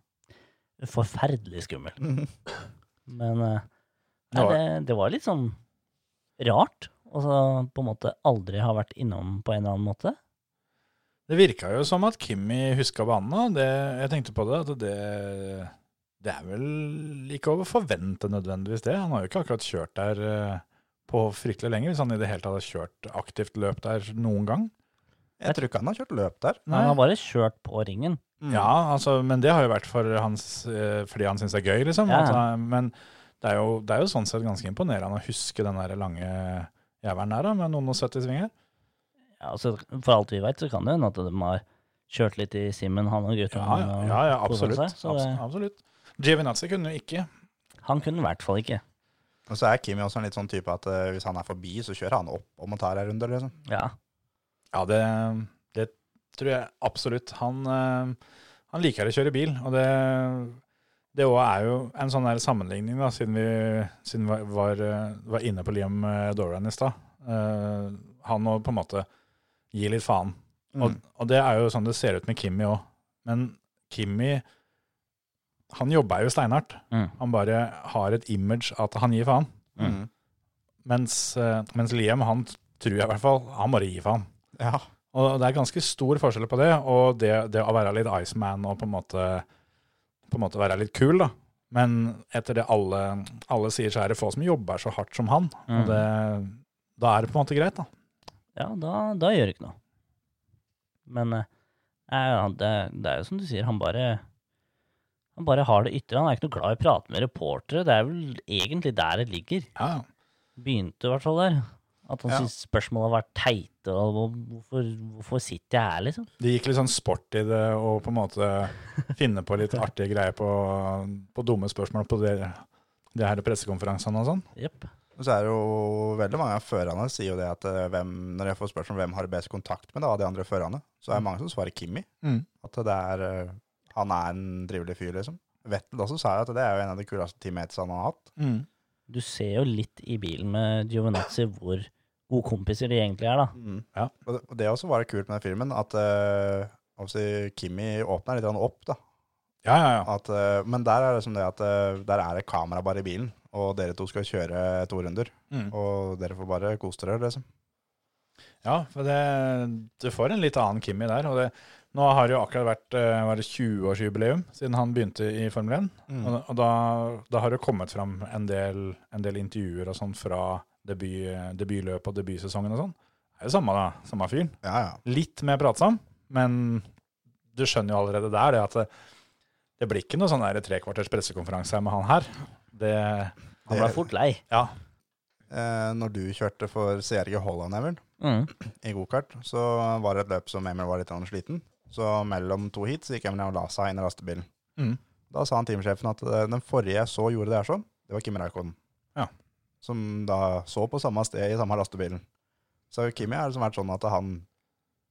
Forferdelig skummel. Men eh, nei, det, det var litt sånn rart. Og så på en måte aldri har vært innom på en eller annen måte. Det virka jo som at Kimi huska banen. Det, jeg tenkte på det, at det, det er vel ikke å forvente nødvendigvis det. Han har jo ikke akkurat kjørt der eh, på fryktelig lenge, hvis han i det hele tatt har kjørt aktivt løp der noen gang. Jeg tror ikke han har kjørt løp der. Han har bare kjørt på ringen. Mm. Ja, altså, men det har jo vært for hans, eh, fordi han syns det er gøy, liksom. Ja. Altså, men det er, jo, det er jo sånn sett ganske imponerende å huske den der lange jævelen der, da, med noen og 70 svinger. Ja, altså, for alt vi veit, så kan det hende at de har kjørt litt i simmen, han og gutta. Ja, ja, ja, ja absolutt. Seg, så det, absolutt. Giovinazzi kunne jo ikke. han kunne i hvert fall ikke. Og så er Kimi også en litt sånn type at uh, hvis han er forbi, så kjører han opp om og tar ei runde, liksom. Ja. Ja, det, det tror jeg absolutt. Han, uh, han liker å kjøre bil, og det, det òg er jo en sånn der sammenligning, da, siden vi, siden vi var, eh, var inne på Liam eh, Doran i stad. Uh, han må på en måte gi litt faen. Og, Mm. og det er jo sånn det ser ut med Kimmy òg. Men Kimmy han jobber jo steinhardt. Mm. Han bare har et image at han gir faen. Mm. Mens, eh, mens Liam, han tror jeg i hvert fall, han bare gir faen. Ja. Og det er ganske stor forskjell på det, og det, det å være litt Iceman og på en måte, på en måte være litt kul, da. Men etter det alle, alle sier, så er det få som jobber så hardt som han. Mm. Og det, da er det på en måte greit, da. Ja, da, da gjør det ikke noe. Men eh, det, det er jo som du sier, han bare han bare har det ytre. Han er ikke noe glad i å prate med reportere. Det er vel egentlig der det ligger. Ja, Begynte i hvert fall der. At han Ja. syns spørsmålet har vært teite, og hvorfor, hvorfor sitter jeg her, liksom? Det gikk litt sånn sport i det og på en måte finne på litt artige greier på, på dumme spørsmål på det, det her pressekonferansene og sånn. Yep. Og så er det jo veldig mange av førerne sier jo det at eh, hvem, når jeg får spørsmål om hvem har best kontakt med da, av de andre førerne, så er det mange som svarer Kimi. Mm. At det er, eh, han er en trivelig fyr, liksom. Vettel også sa jo at det er jo en av de kuleste teammates han har hatt. Mm. Du ser jo litt i bilen med Giovinazzi hvor gode kompiser de egentlig er, da. Ja. Og, det, og det også var det kult med den filmen, at uh, Kimi åpner litt opp, da. Ja, ja, ja. At, uh, men der er det som det at uh, der er det kamera bare i bilen, og dere to skal kjøre to runder. Mm. Og dere får bare kose dere, liksom. Ja, for det, du får en litt annen Kimmy der. Og det, nå har det jo akkurat vært eh, var det 20-årsjubileum siden han begynte i Formel 1. Mm. Og, og da, da har det kommet fram en del, en del intervjuer og sånn fra debut, debutløp og debutsesongen og sånn. Det er jo samme, da, samme fyren. Ja, ja. Litt mer pratsom, men du skjønner jo allerede der det at det, det blir ikke noe sånn der trekvarters pressekonferanse med han her. Det, Han ble fort lei. ja, Eh, når du kjørte for CRG Holland, Emil, Mm. i gokart, så var det et løp som Emil var litt sliten. Så mellom to hit så gikk Emil og la seg inn i lastebilen. Mm. Da sa han teamsjefen at eh, den forrige jeg så gjorde det her sånn, det var Kim Raikon. Ja. Som da så på samme sted i samme lastebilen. Så Kimi har liksom vært sånn at han,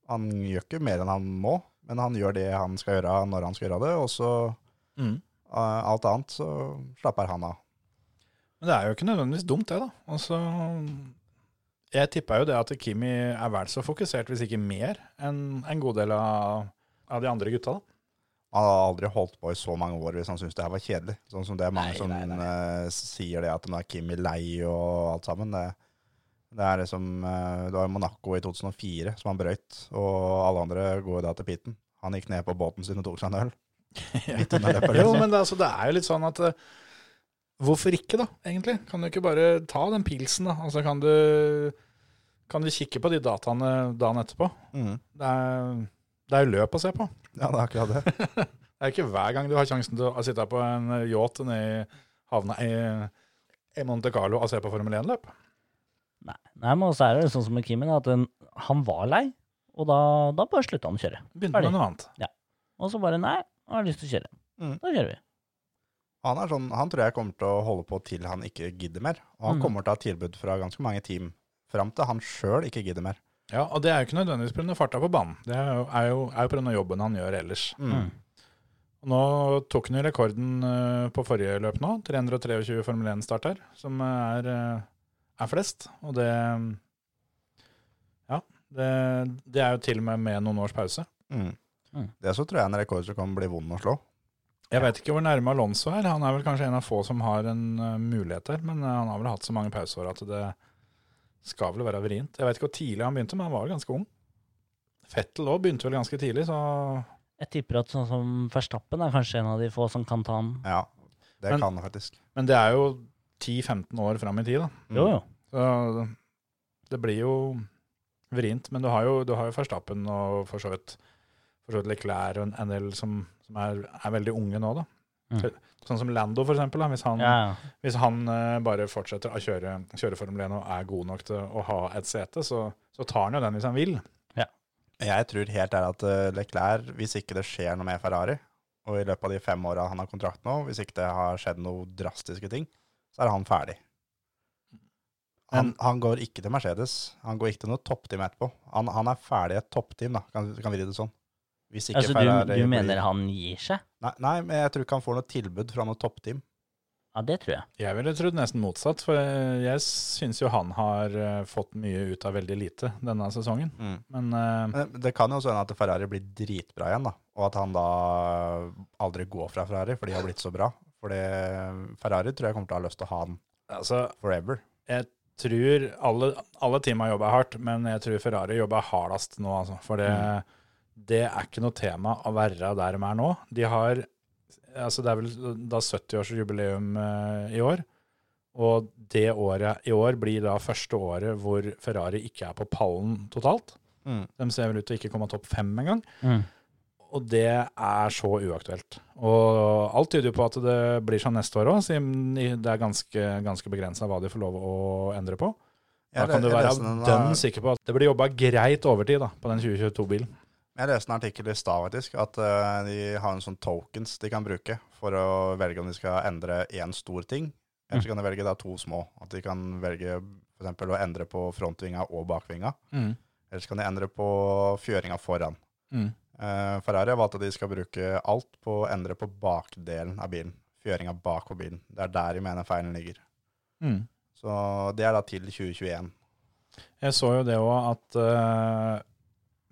han gjør ikke mer enn han må, men han gjør det han skal gjøre når han skal gjøre det, og så mm. uh, alt annet så slapper han av. Men det er jo ikke nødvendigvis dumt, det, da. Altså, jeg tippa jo det at Kimi er vel så fokusert, hvis ikke mer, enn en god del av, av de andre gutta. da. Han har aldri holdt på i så mange år hvis han syntes det her var kjedelig. Sånn som det er mange Nei, som nei, nei. Uh, sier det at nå er Kimi lei og alt sammen. Det, det er liksom uh, Det var Monaco i 2004 som han brøyt, og alle andre går da til pitten. Han gikk ned på båten sin og tok seg en øl. [laughs] Jo, men det, altså, det er jo litt sånn at uh, Hvorfor ikke, da, egentlig? Kan du ikke bare ta den pilsen, da? Altså, kan du, kan du kikke på de dataene dagen etterpå? Mm. Det er, det er jo løp å se på. Ja, det er akkurat det. [laughs] Det er ikke hver gang du har sjansen til å sitte på en yacht nede i havna i, i Monte Carlo og se på Formel 1-løp. Nei, Nei men også er det sånn som med Kimi, at den, han var lei, og da, da bare slutta han å kjøre. Begynte Ferdig. med noe annet. Og så bare nei, han har lyst til å kjøre. Mm. Da kjører vi. Han, er sånn, han tror jeg kommer til å holde på til han ikke gidder mer. Og han Mm. kommer til å ha tilbud fra ganske mange team fram til han sjøl ikke gidder mer. Ja, og det er jo ikke nødvendigvis pga. farta på banen. Det er jo, er jo, er jo pga. jobben han gjør ellers. Mm. Nå tok han jo rekorden eh, på forrige løp nå. 323 Formel 1-starter, som er, eh, er flest. Og det Ja, det, det er jo til og med med noen års pause. Mm. Mm. Det så tror jeg er en rekord som kan bli vond å slå. Jeg vet ikke hvor nærme Alonso er. Han er vel kanskje en av få som har en eh, mulighet der, men han har vel hatt så mange pauseår at det skal vel være vrient. Jeg vet ikke hvor tidlig han begynte, men han var jo ganske ung. Fettel òg begynte vel ganske tidlig, så Jeg tipper at sånn som Verstappen er kanskje en av de få som kan ta han. Ja, det Men- kan han faktisk. Men det er jo 10-15 år fram i tid, da. Mm. Jo, jo. Så det blir jo vrient. Men du har jo, du har jo Verstappen og for så vidt, for så vidt Leclerc og en, en del som, som er, er veldig unge nå, da. Mm. Sånn som Lando, for eksempel. Da. Hvis han, Ja, ja. hvis han eh, bare fortsetter å kjøre, kjøre Formel 1 og er god nok til å ha et sete, så, så tar han jo den hvis han vil. Jeg tror helt ærlig at eh, Leclerc, hvis ikke det skjer noe med Ferrari, og i løpet av de fem åra han har kontrakt nå, hvis ikke det har skjedd noe drastiske ting, så er han ferdig. Han, han går ikke til Mercedes. Han går ikke til noe toppteam etterpå. Han, han er ferdig i et toppteam, da, kan, kan vi si det sånn. Hvis ikke Altså, du, Ferrari du mener blir... han gir seg? Nei, nei, men jeg tror ikke han får noe tilbud fra noe toppteam. Ja, det tror jeg. Jeg ville trodd nesten motsatt, for jeg syns jo han har eh, fått mye ut av veldig lite denne sesongen. Men uh, Men det kan jo også hende at Ferrari blir dritbra igjen, da. Og at han da aldri går fra Ferrari, for de har blitt så bra. Fordi Ferrari tror jeg kommer til å ha lyst til å ha han altså, forever. jeg tror alle, alle team har jobba hardt, men jeg tror Ferrari jobber hardest nå, altså. For det, det er ikke noe tema å være der de er nå. De har altså Det er vel da 70-årsjubileum eh, i år. Og det året i år blir da første året hvor Ferrari ikke er på pallen totalt. Mm. De ser vel ut til å ikke komme topp fem engang. Mm. Og det er så uaktuelt. Og alt tyder jo på at det blir sånn neste år òg, siden det er ganske, ganske begrensa hva de får lov å endre på. Da kan du være dønn sikker på at det blir jobba greit overtid da, på den 2022-bilen. Jeg leste en artikkel i stad faktisk, at uh, de har en sånn tokens de kan bruke for å velge om de skal endre én stor ting, eller så kan de velge da to små. At de kan velge eksempel å endre på frontvinga og bakvinga, eller så kan de endre på fjøringa foran. Mm. Uh, Ferrari har valgt at de skal bruke alt på å endre på bakdelen av bilen. Fjøringa bak på bilen. Det er der de mener feilen ligger. Mm. Så det er da til 2021. Jeg så jo det òg at eh,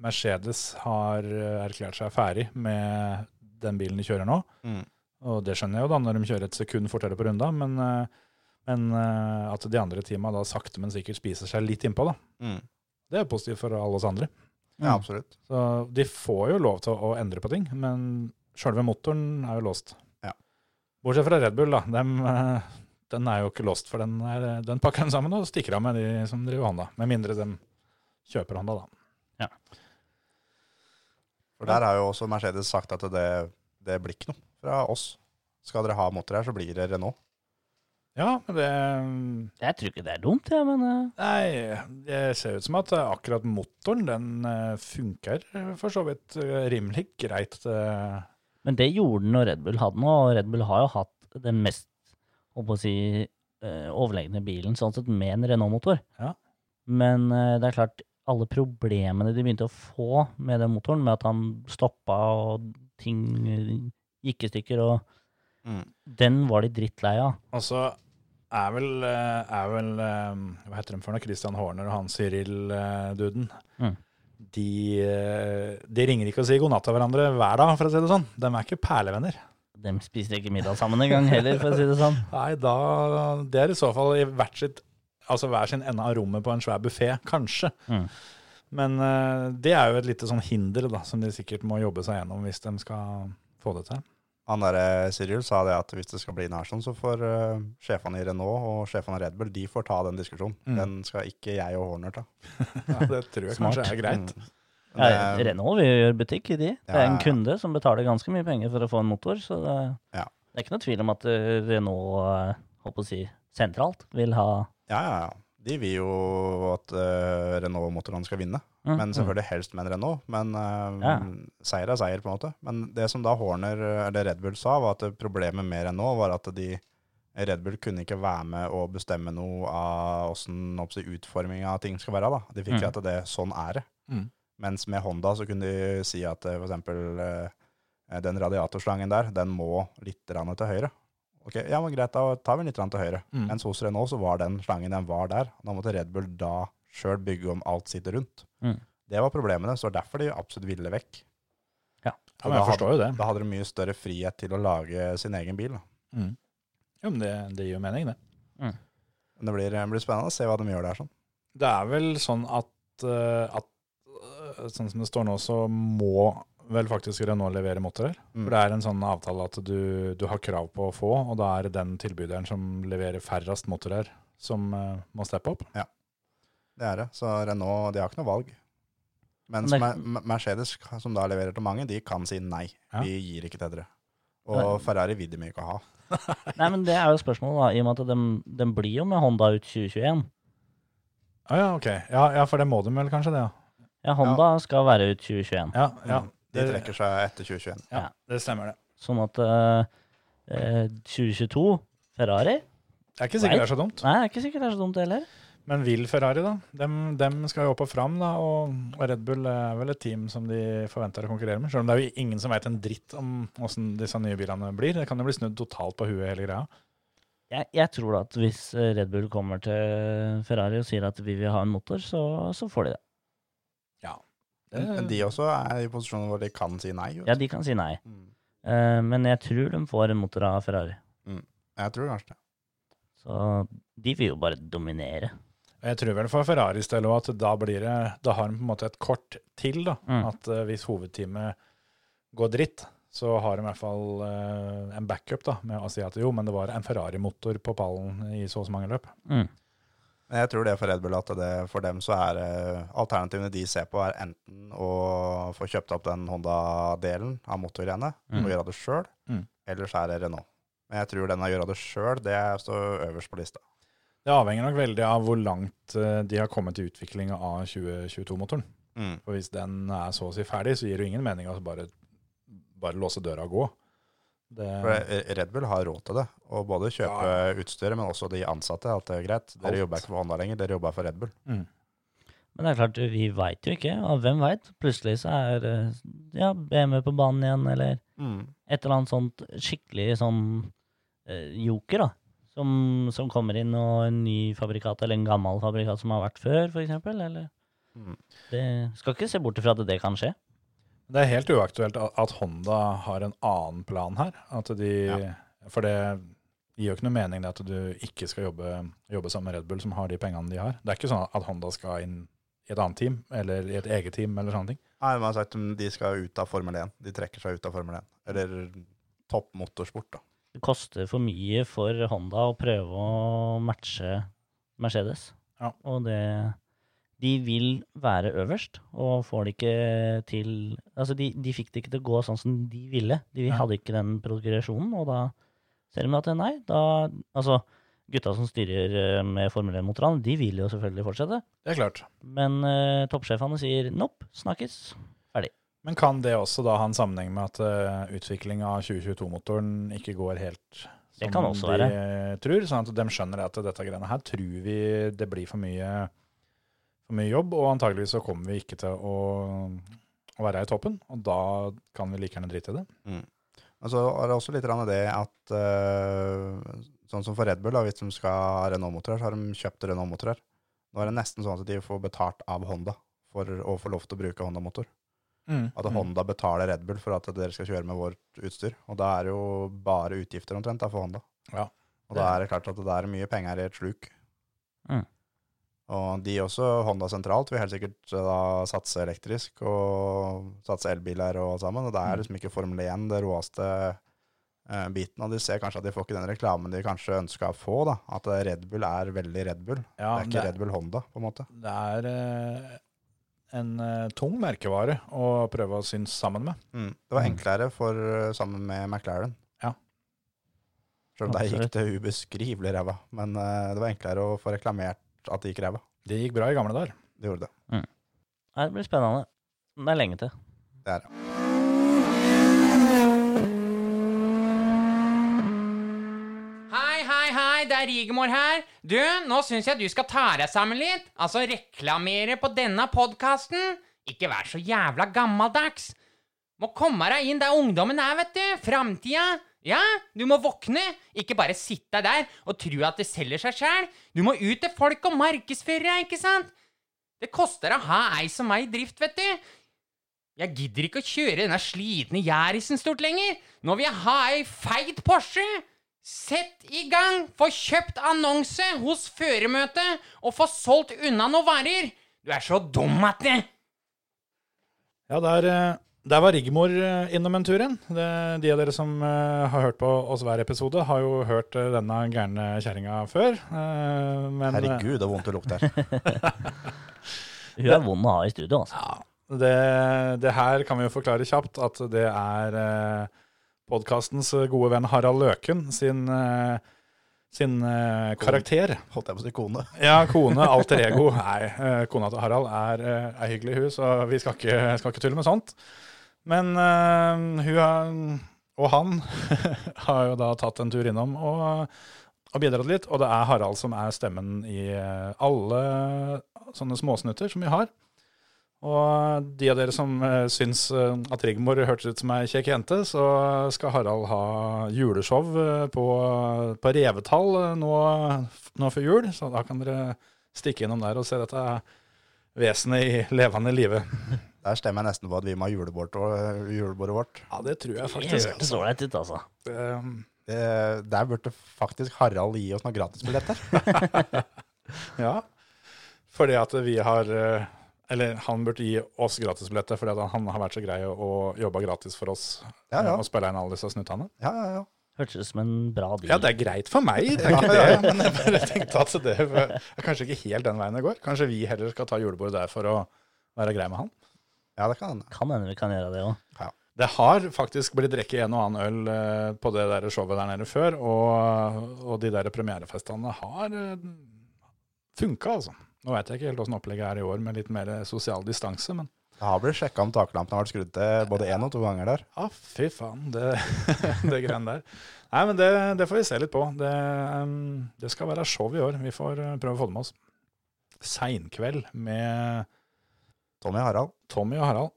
Mercedes har eh, erklært seg ferdig med den bilen de kjører nå. Mm. Og det skjønner jeg jo da, når de kjører et sekund fortere på runda, men, eh, men eh, at de andre teama da sakte, men sikkert spiser seg litt innpå, da. Mm. Det er positivt for alle oss andre. Ja, absolutt. Så de får jo lov til å endre på ting, men sjølve motoren er jo låst. Ja. Bortsett fra Red Bull, da. Dem, eh, den er jo ikke låst, for den, er, den pakker den sammen og stikker av med de som driver Honda. Med mindre de kjøper Honda, da. For der har jo også Mercedes sagt at det, det blir ikke noe fra oss. Skal dere ha motor her, så blir det Renault. Ja, men det Jeg tror ikke det er dumt, jeg, men eh, Nei, det ser ut som at eh, akkurat motoren, den eh, funker for så vidt rimelig greit. Men det gjorde den når Red Bull hadde den, og Red Bull har jo hatt den mest å si, overlegne bilen sånn sett med en Renault-motor. Ja. Men det er klart, alle problemene de begynte å få med den motoren, med at han stoppa og ting gikk i stykker, og Mm. den var de drittlei av. Og så er vel, eh, er vel eh, Hva heter de for noe? Christian Horner og han Cyril-duden. Mm. De, eh, de ringer ikke og sier god natt til hverandre hver dag, for å si det sånn. De er ikke perlevenner. De spiser ikke middag sammen engang heller, for å si det sånn. Nei, da Det er i så fall i hvert sitt Altså hver sin ende av rommet på en svær buffé, kanskje. Mm. Men uh, det er jo et lite sånn hinder da, som de sikkert må jobbe seg gjennom hvis de skal få det til. Han der Cyril sa det at hvis det skal bli nær sånn, så får uh, sjefene i Renault og sjefene i Red Bull de får ta den diskusjonen. Mm. Den skal ikke jeg og Horner ta. [laughs] Ja, det tror jeg Smart. kanskje er greit. Mm. Ja, eh, Renault vil gjøre butikk i de. Det er Ja, en ja. kunde som betaler ganske mye penger for å få en motor, så det, Ja. det er ikke noe tvil om at eh, Renault, håper å si, sentralt vil ha Ja, ja, ja. De vil jo at uh, Renault-motorene skal vinne, Mm. men selvfølgelig helst med en Renault. Men uh, Ja. seier er seier, på en måte. Men det som da Horner, eller Red Bull sa, var at problemet med Renault var at de Red Bull kunne ikke være med og bestemme noe av åssen utforminga av ting skal være. da. De fikk Mm. at det, sånn er det. Mm. Mens med Honda så kunne de si at f.eks. eh, den radiatorslangen der, den må litt til høyre. Ok, ja, men greit, da tar vi litt til høyre. Mm. Mens hos Renault så var den slangen, den var der. Da måtte Red Bull da sjøl bygge om alt sitt rundt. Mm. Det var problemene, så derfor de absolutt ville vekk. Ja. Ja, men jeg forstår forstår jo det. Da hadde de mye større frihet til å lage sin egen bil. Mm. Jo, men det, det gir jo mening, det. Men det blir, det blir spennende å se hva de gjør der. sånn. Det er vel sånn at, eh, at eh, sånn som det står nå, så må vel faktisk Renault levere motorer. Mm. For det er en sånn avtale at du, du har krav på å få, og da er det den tilbyderen som leverer færrest motorer, som uh, må steppe opp. Ja, Det er det. Så Renault de har ikke noe valg. Mens Men Mer- Mercedes, som da leverer til mange, de kan si nei. Ja. Vi gir ikke til dere. Og Ferrari vil de ikke ha. [laughs] Nei, men det er jo spørsmålet, da, i og med at de, de blir jo med Honda ut 2021. Ah, ja, ok. Ja, ja, for det må de vel kanskje, det, ja. Ja, Honda skal være ut 2021. Ja, ja. De trekker seg etter 2021. ja, det stemmer det. Sånn at eh, eh, 2022 Ferrari Det er ikke sikkert det er så dumt. Nei, det er ikke sikkert det er så dumt heller. Men vil Ferrari, da? Dem, dem skal jo opp og fram, da. Og, Red Bull er vel et team som de forventer å konkurrere med. Selv om det er jo ingen som veit en dritt om åssen disse nye bilene blir. Det kan jo bli snudd totalt på huet, hele greia. Jeg, jeg tror at hvis eh, Red Bull kommer til Ferrari og sier at vi vil ha en motor, så, så får de det. Men, men de også er i posisjoner hvor de kan si nei. Ja, de kan si nei. Mm. Uh, men jeg tror de får en motor av Ferrari. Jeg tror kanskje det. Så de vil jo bare dominere. Jeg tror vel for Ferraris del òg at da blir det Da har de på en måte et kort til, da. Mm. At uh, hvis hovedteamet går dritt, så har de i hvert fall uh, en backup da, med å si at jo, men det var en Ferrari-motor på pallen i så og så mange løp. Mm. Men jeg tror det for Red Bull at det, for dem så er eh, alternativene de ser på, er enten å få kjøpt opp den Honda-delen av motorgreiene Mm. og gjøre det sjøl, Mm. eller så er det Renault. Men jeg tror den å gjøre det sjøl, det står øverst på lista. Det avhenger nok veldig av hvor langt eh, de har kommet i utviklinga av 2022-motoren. Mm. For hvis den er så å si ferdig, så gir det ingen mening å bare, bare låse døra og gå. Det, For eh, Red Bull har råd til det, og både kjøpe utstyret, men også de ansatte. At det er greit. Dere Alt. jobber ikke for Honda lenger, dere jobber for Red Bull. mm. Men det er klart, vi veit jo ikke. Og hvem veit? Plutselig så er eh, ja, BMW på banen igjen, eller et eller annet sånt skikkelig sånn eh, joker, da. Som, som kommer inn, og en ny fabrikat, eller en gammel fabrikat som har vært før, eksempel. Eller Mm. det Skal ikke se bort ifra at det kan skje. Det er helt uaktuelt at Honda har en annen plan her. At de, Ja. For det gir jo ikke noe mening det at du ikke skal jobbe, jobbe sammen med Red Bull, som har de pengene de har. Det er ikke sånn at Honda skal inn i et annet team, eller i et eget team, eller sånne ting. Nei, man har sagt at de skal ut av Formel 1. De trekker seg ut av Formel 1. Eller topp motorsport, da. Det koster for mye for Honda å prøve å matche Mercedes. Ja. Og det De vil være øverst, og får det ikke til Altså, de, de fikk det ikke til å gå sånn som de ville. De Ja. hadde ikke den progresjonen, og da ser de at nei, da Altså, gutta som styrer eh, med Formel 1-motorene, de vil jo selvfølgelig fortsette. Det er klart. Men uh, toppsjefene sier nope, snakkes. ferdig. Men kan det også da ha en sammenheng med at uh, utvikling av 2022-motoren ikke går helt som de være. tror? Sånn at de skjønner at dette greiene her tror vi det blir for mye, for mye jobb, og antageligvis så kommer vi ikke til å, å være i toppen. Og da kan vi like gjerne drite i det. Og så er det også litt det at eh, sånn som for Red Bull, da, hvis de skal ha Renault-motorer, så har de kjøpt Renault-motorer. Nå er det nesten sånn at de får betalt av Honda for å få lov til å bruke Honda-motor. At Mm. Honda betaler Red Bull for at dere skal kjøre med vårt utstyr. Og da er det jo bare utgifter omtrent da, for Honda. Ja. Og da er det klart at det er mye penger i et sluk. Mm. Og de også, Honda sentralt, vil helt sikkert eh, da satse elektrisk og satse elbiler og alt sammen. Og det er liksom ikke Formel 1 det råeste eh, biten. Og de ser kanskje at de får ikke den reklamen de kanskje ønska å få. da. At eh, Red Bull er veldig Red Bull. Ja, det er ikke Red Bull Honda, på en måte. Det er eh, en eh, tung merkevare å prøve å synes sammen med. Mm. Det var Mm. enklere for, sammen med McLaren. Ja. Selv om der gikk det ubeskrivelig ræva. Men eh, det var enklere å få reklamert at det gikk ræva. Det gikk bra i gamle dager. Det gjorde det. Nei, det blir spennende. Det er lenge til. Det er det. Hei, hei, hei, det er Rigmor her. Du, nå syns jeg du skal ta deg sammen litt. Altså reklamere på denne podkasten. Ikke vær så jævla gammeldags. Må komme deg inn der ungdommen er, vet du. Framtida. Ja, du må våkne. Ikke bare sitte der og tro at det selger seg sjæl. Du må ut til folk og markedsføre deg, ikke sant? Det koster å ha ei som meg i drift, vet du. Jeg gidder ikke å kjøre denne slitne Jærisen stort lenger. Nå vil jeg ha ei feit Porsche. Sett i gang! Få kjøpt annonse hos føremøtet og få solgt unna noen varer. Du er så dum at det Ja, der, eh, der var Rigmor eh, innom en tur igjen. Det, de av dere som eh, har hørt på oss hver episode, har jo hørt eh, denne gærne kjerringa før. eh, men, Herregud, det er vondt å lukte her. [laughs] Hun er vond å ha i studio, altså. Ja, det, det her kan vi jo forklare kjapt, at det er eh, podkastens gode venn Harald Løken sin, sin karakter. Holdt jeg på å si kone. [laughs] Ja, kone, alter ego. Nei, kona til Harald er, ei er hyggelig, hus, og vi skal ikke, skal ikke tulle med sånt. Men uh, hun og han [laughs] har jo da tatt en tur innom og, og bidratt litt. Og det er Harald som er stemmen i eh, alle sånne småsnutter som vi har. Og de av dere som uh, syns at Rigmor hørtes ut som ei kjekk jente, så skal Harald ha juleshow på, på Revetall nå, nå før jul. Så da kan dere stikke innom der og se dette vesenet i levende live. [laughs] Der stemmer jeg nesten på at vi må ha julebordet, julebordet vårt. Ja, det tror jeg faktisk. Det så hørtes ålreit ut, altså. Eh, Det, der burde faktisk Harald gi oss noen gratisbilletter. [laughs] Ja, fordi at vi har eh, Eller han burde gi oss gratisbilletter fordi at han har vært så grei og jobba gratis for oss Ja, ja. eh, og spille inn alle disse snuttene. Ja, ja, ja. Hørtes ut som en bra deal. Ja, det er greit for meg, det er ikke det. Men jeg bare tenkte at det er kanskje ikke helt den veien det går. Kanskje vi heller skal ta julebordet der for å være grei med han. Ja, det kan hende. Kan hende vi kan gjøre det òg. Det har faktisk blitt drukket en og annen øl eh, på det der showet der nede før, og, og de der premierefestene har uh, funka, altså. Nå vet jeg ikke helt åssen opplegget er i år med litt mer sosial distanse, men Det har blitt sjekka om taklampene har vært skrudd til både én og to ganger der. Ja, fy faen, det, [laughs] det greiene der. Nei, men det, det får vi se litt på. Det, det skal være show i år. Vi får uh, prøve å få det med oss. Seinkveld med Tommy og Harald, Tommy og Harald.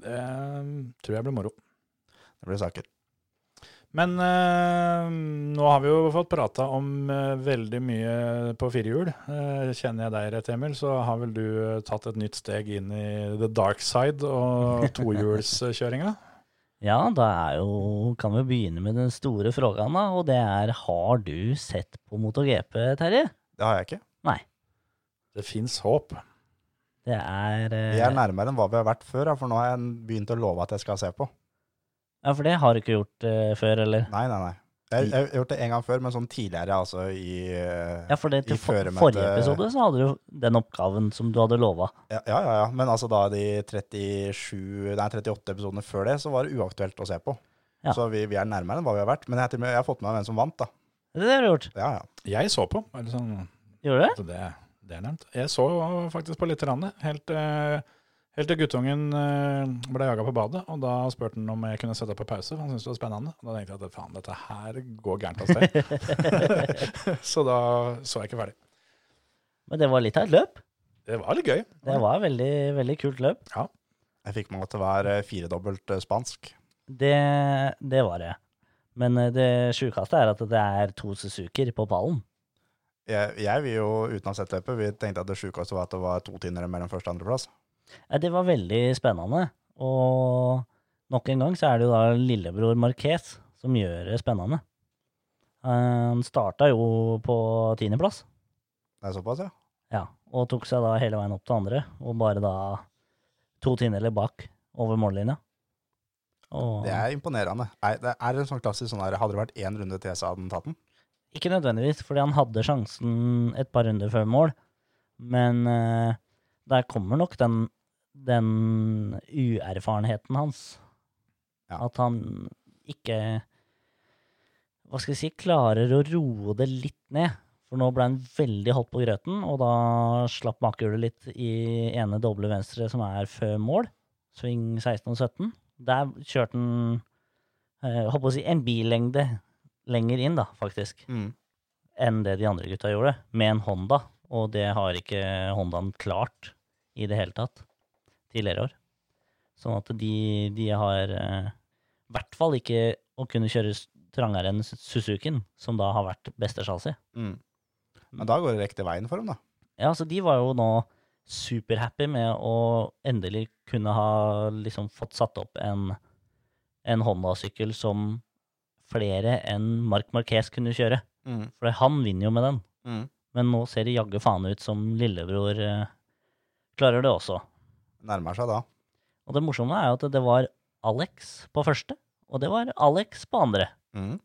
Det tror jeg blir moro. det blir saker. Men uh, nå har vi jo fått prata om uh, veldig mye på firehjul. Eh, kjenner jeg deg rett, Emil, så har vel du uh, tatt et nytt steg inn i the dark side og [laughs] tohjulskjøringa? Ja, da er jo Kan vi begynne med den store frågan, da. Og det er Har du sett på MotoGP, Terje? Det har jeg ikke. Nei. Det fins håp. Det er eh, Vi er nærmere enn hva vi har vært før, for nå har jeg begynt å love at jeg skal se på. Ja, for det har du ikke gjort uh, før, eller? Nei, nei, nei. Jeg, jeg har gjort det en gang før, men sånn tidligere, altså i uh, Ja, for det i til for, forrige episode så hadde du den oppgaven som du hadde lova. Ja, ja, ja, ja. Men altså da de 37, nei, 38 episodene før det, så var det uaktuelt å se på. Ja. Så vi, vi er nærmere enn hva vi har vært. Men jeg, jeg har fått med meg hvem som vant, da. Det har du gjort. Ja, ja. Jeg så på. Eller sånn, Gjorde du det? Det, det er nevnt. Jeg så faktisk på litt, rann, helt, eh, helt til guttungen eh, ble jaga på badet. Og da spurte han om jeg kunne sette på pause, for han syntes det var spennende. Og da tenkte jeg at faen, dette her går gærent av sted. [laughs] så da så jeg ikke ferdig. Men det var litt av et løp. Det var litt gøy. Det var et veldig, veldig kult løp. Ja. Jeg fikk med at det var eh, firedobbelt eh, spansk. Det, det var det. Men det sjukeste er at det er to Suzuker på pallen. Jeg, jeg vil jo, uten å ha sett løpet, vi tenkte at det sjukeste var at det var to tinnere mellom første og andreplass. Det var veldig spennende. Og nok en gang så er det jo da lillebror Marquez som gjør det spennende. Han starta jo på tiendeplass, Det er såpass, ja. ja, og tok seg da hele veien opp til andre, og bare da to tiendedeler bak over mållinja. Og Det er imponerende. Er, det er en sånn klassisk sånn her, hadde det vært én runde til, så hadde den tatt den. ikke nødvendigvis, fordi han hadde sjansen et par runder før mål, men eh, der kommer nok den, den uerfarenheten hans. Ja. At han ikke hva skal jeg si, klarer å roe det litt ned. For nå ble han veldig holdt på grøten, og da slapp makehjulet litt i ene doble venstre som er før mål. Sving 16 og 17. Der kjørte han eh, holdt på å si en billengde lenger inn, da, faktisk, Mm. enn det de andre gutta gjorde, med en Honda. Og det har ikke Hondaen klart i det hele tatt tidligere år. Sånn at de, de har eh, i hvert fall ikke å kunne kjøre trangere enn Suzukien, som da har vært beste chassis. Mm. Men da går det riktig veien for dem, da. Ja, så de var jo nå superhappy med å endelig kunne ha liksom fått satt opp en, en Honda-sykkel som flere enn Marc Marquez kunne kjøre. Mm. For han vinner jo med den. Mm. Men nå ser det jaggu faen ut som lillebror eh, klarer det også. Nærmer seg da. Og det morsomme er jo at det var Alex på første, og det var Alex på andre. Mm.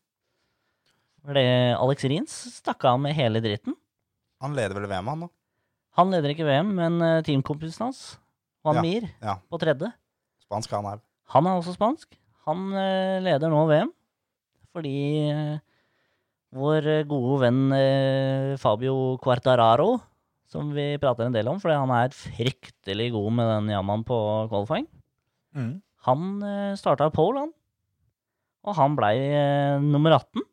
For det, Alex Rins stakk av med hele dritten. Han leder vel VM, han da? Han leder ikke VM, men eh, teamkompisen hans, Juan Ja, Mir, ja. på tredje, Spansk han er. han er også spansk. Han eh, leder nå VM, fordi vår eh, gode venn eh, Fabio Quartararo, som vi prater en del om, fordi han er fryktelig god med den jammaen på qualifying, Mm. han uh, starta pole, han. Og han blei eh, nummer 18.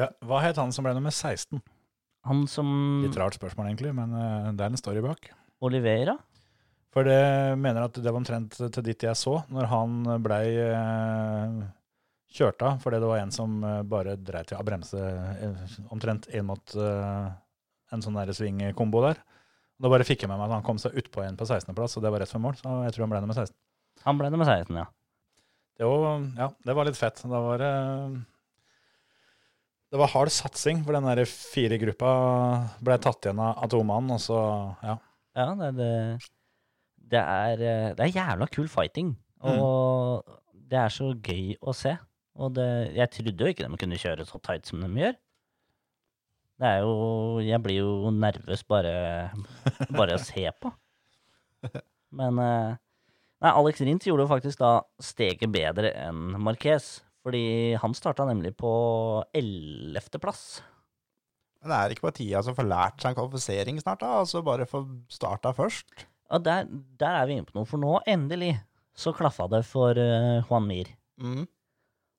Ja, hva het han som ble nummer 16? Han som Litt rart spørsmål, egentlig, men eh, det er en story bak. Olivera? For det mener at det var omtrent til dit jeg så, når han blei eh, kjørt av fordi det var en som eh, bare dreit i å bremse eh, omtrent inn mot eh, en sånn der svingkombo der. Da bare fikk jeg med meg at han kom seg utpå en på 16.-plass, og det var rett før mål. Så jeg tror han ble nummer 16. Han ble nummer 16, ja. Det var, ja, det var litt fett. Da var det Det var hard satsing, for den der fire gruppa ble tatt igjen av Atomanen, og så Ja. Ja, det, det, det, er, det er jævla kul fighting. Og det er så gøy å se. Og det, jeg trodde jo ikke de kunne kjøre så tight som de gjør. Det er jo Jeg blir jo nervøs bare, bare å se på. [laughs] Men eh, Nei, Alex Rint gjorde jo faktisk da steget bedre enn Marquez. Fordi han starta nemlig på ellevteplass. Men det er ikke på tida som får lært seg en kvalifisering snart, da? Altså bare få starta først? Ja, der, der er vi inne på noe, for nå endelig så klaffa det for uh, Juan Mir. Mm.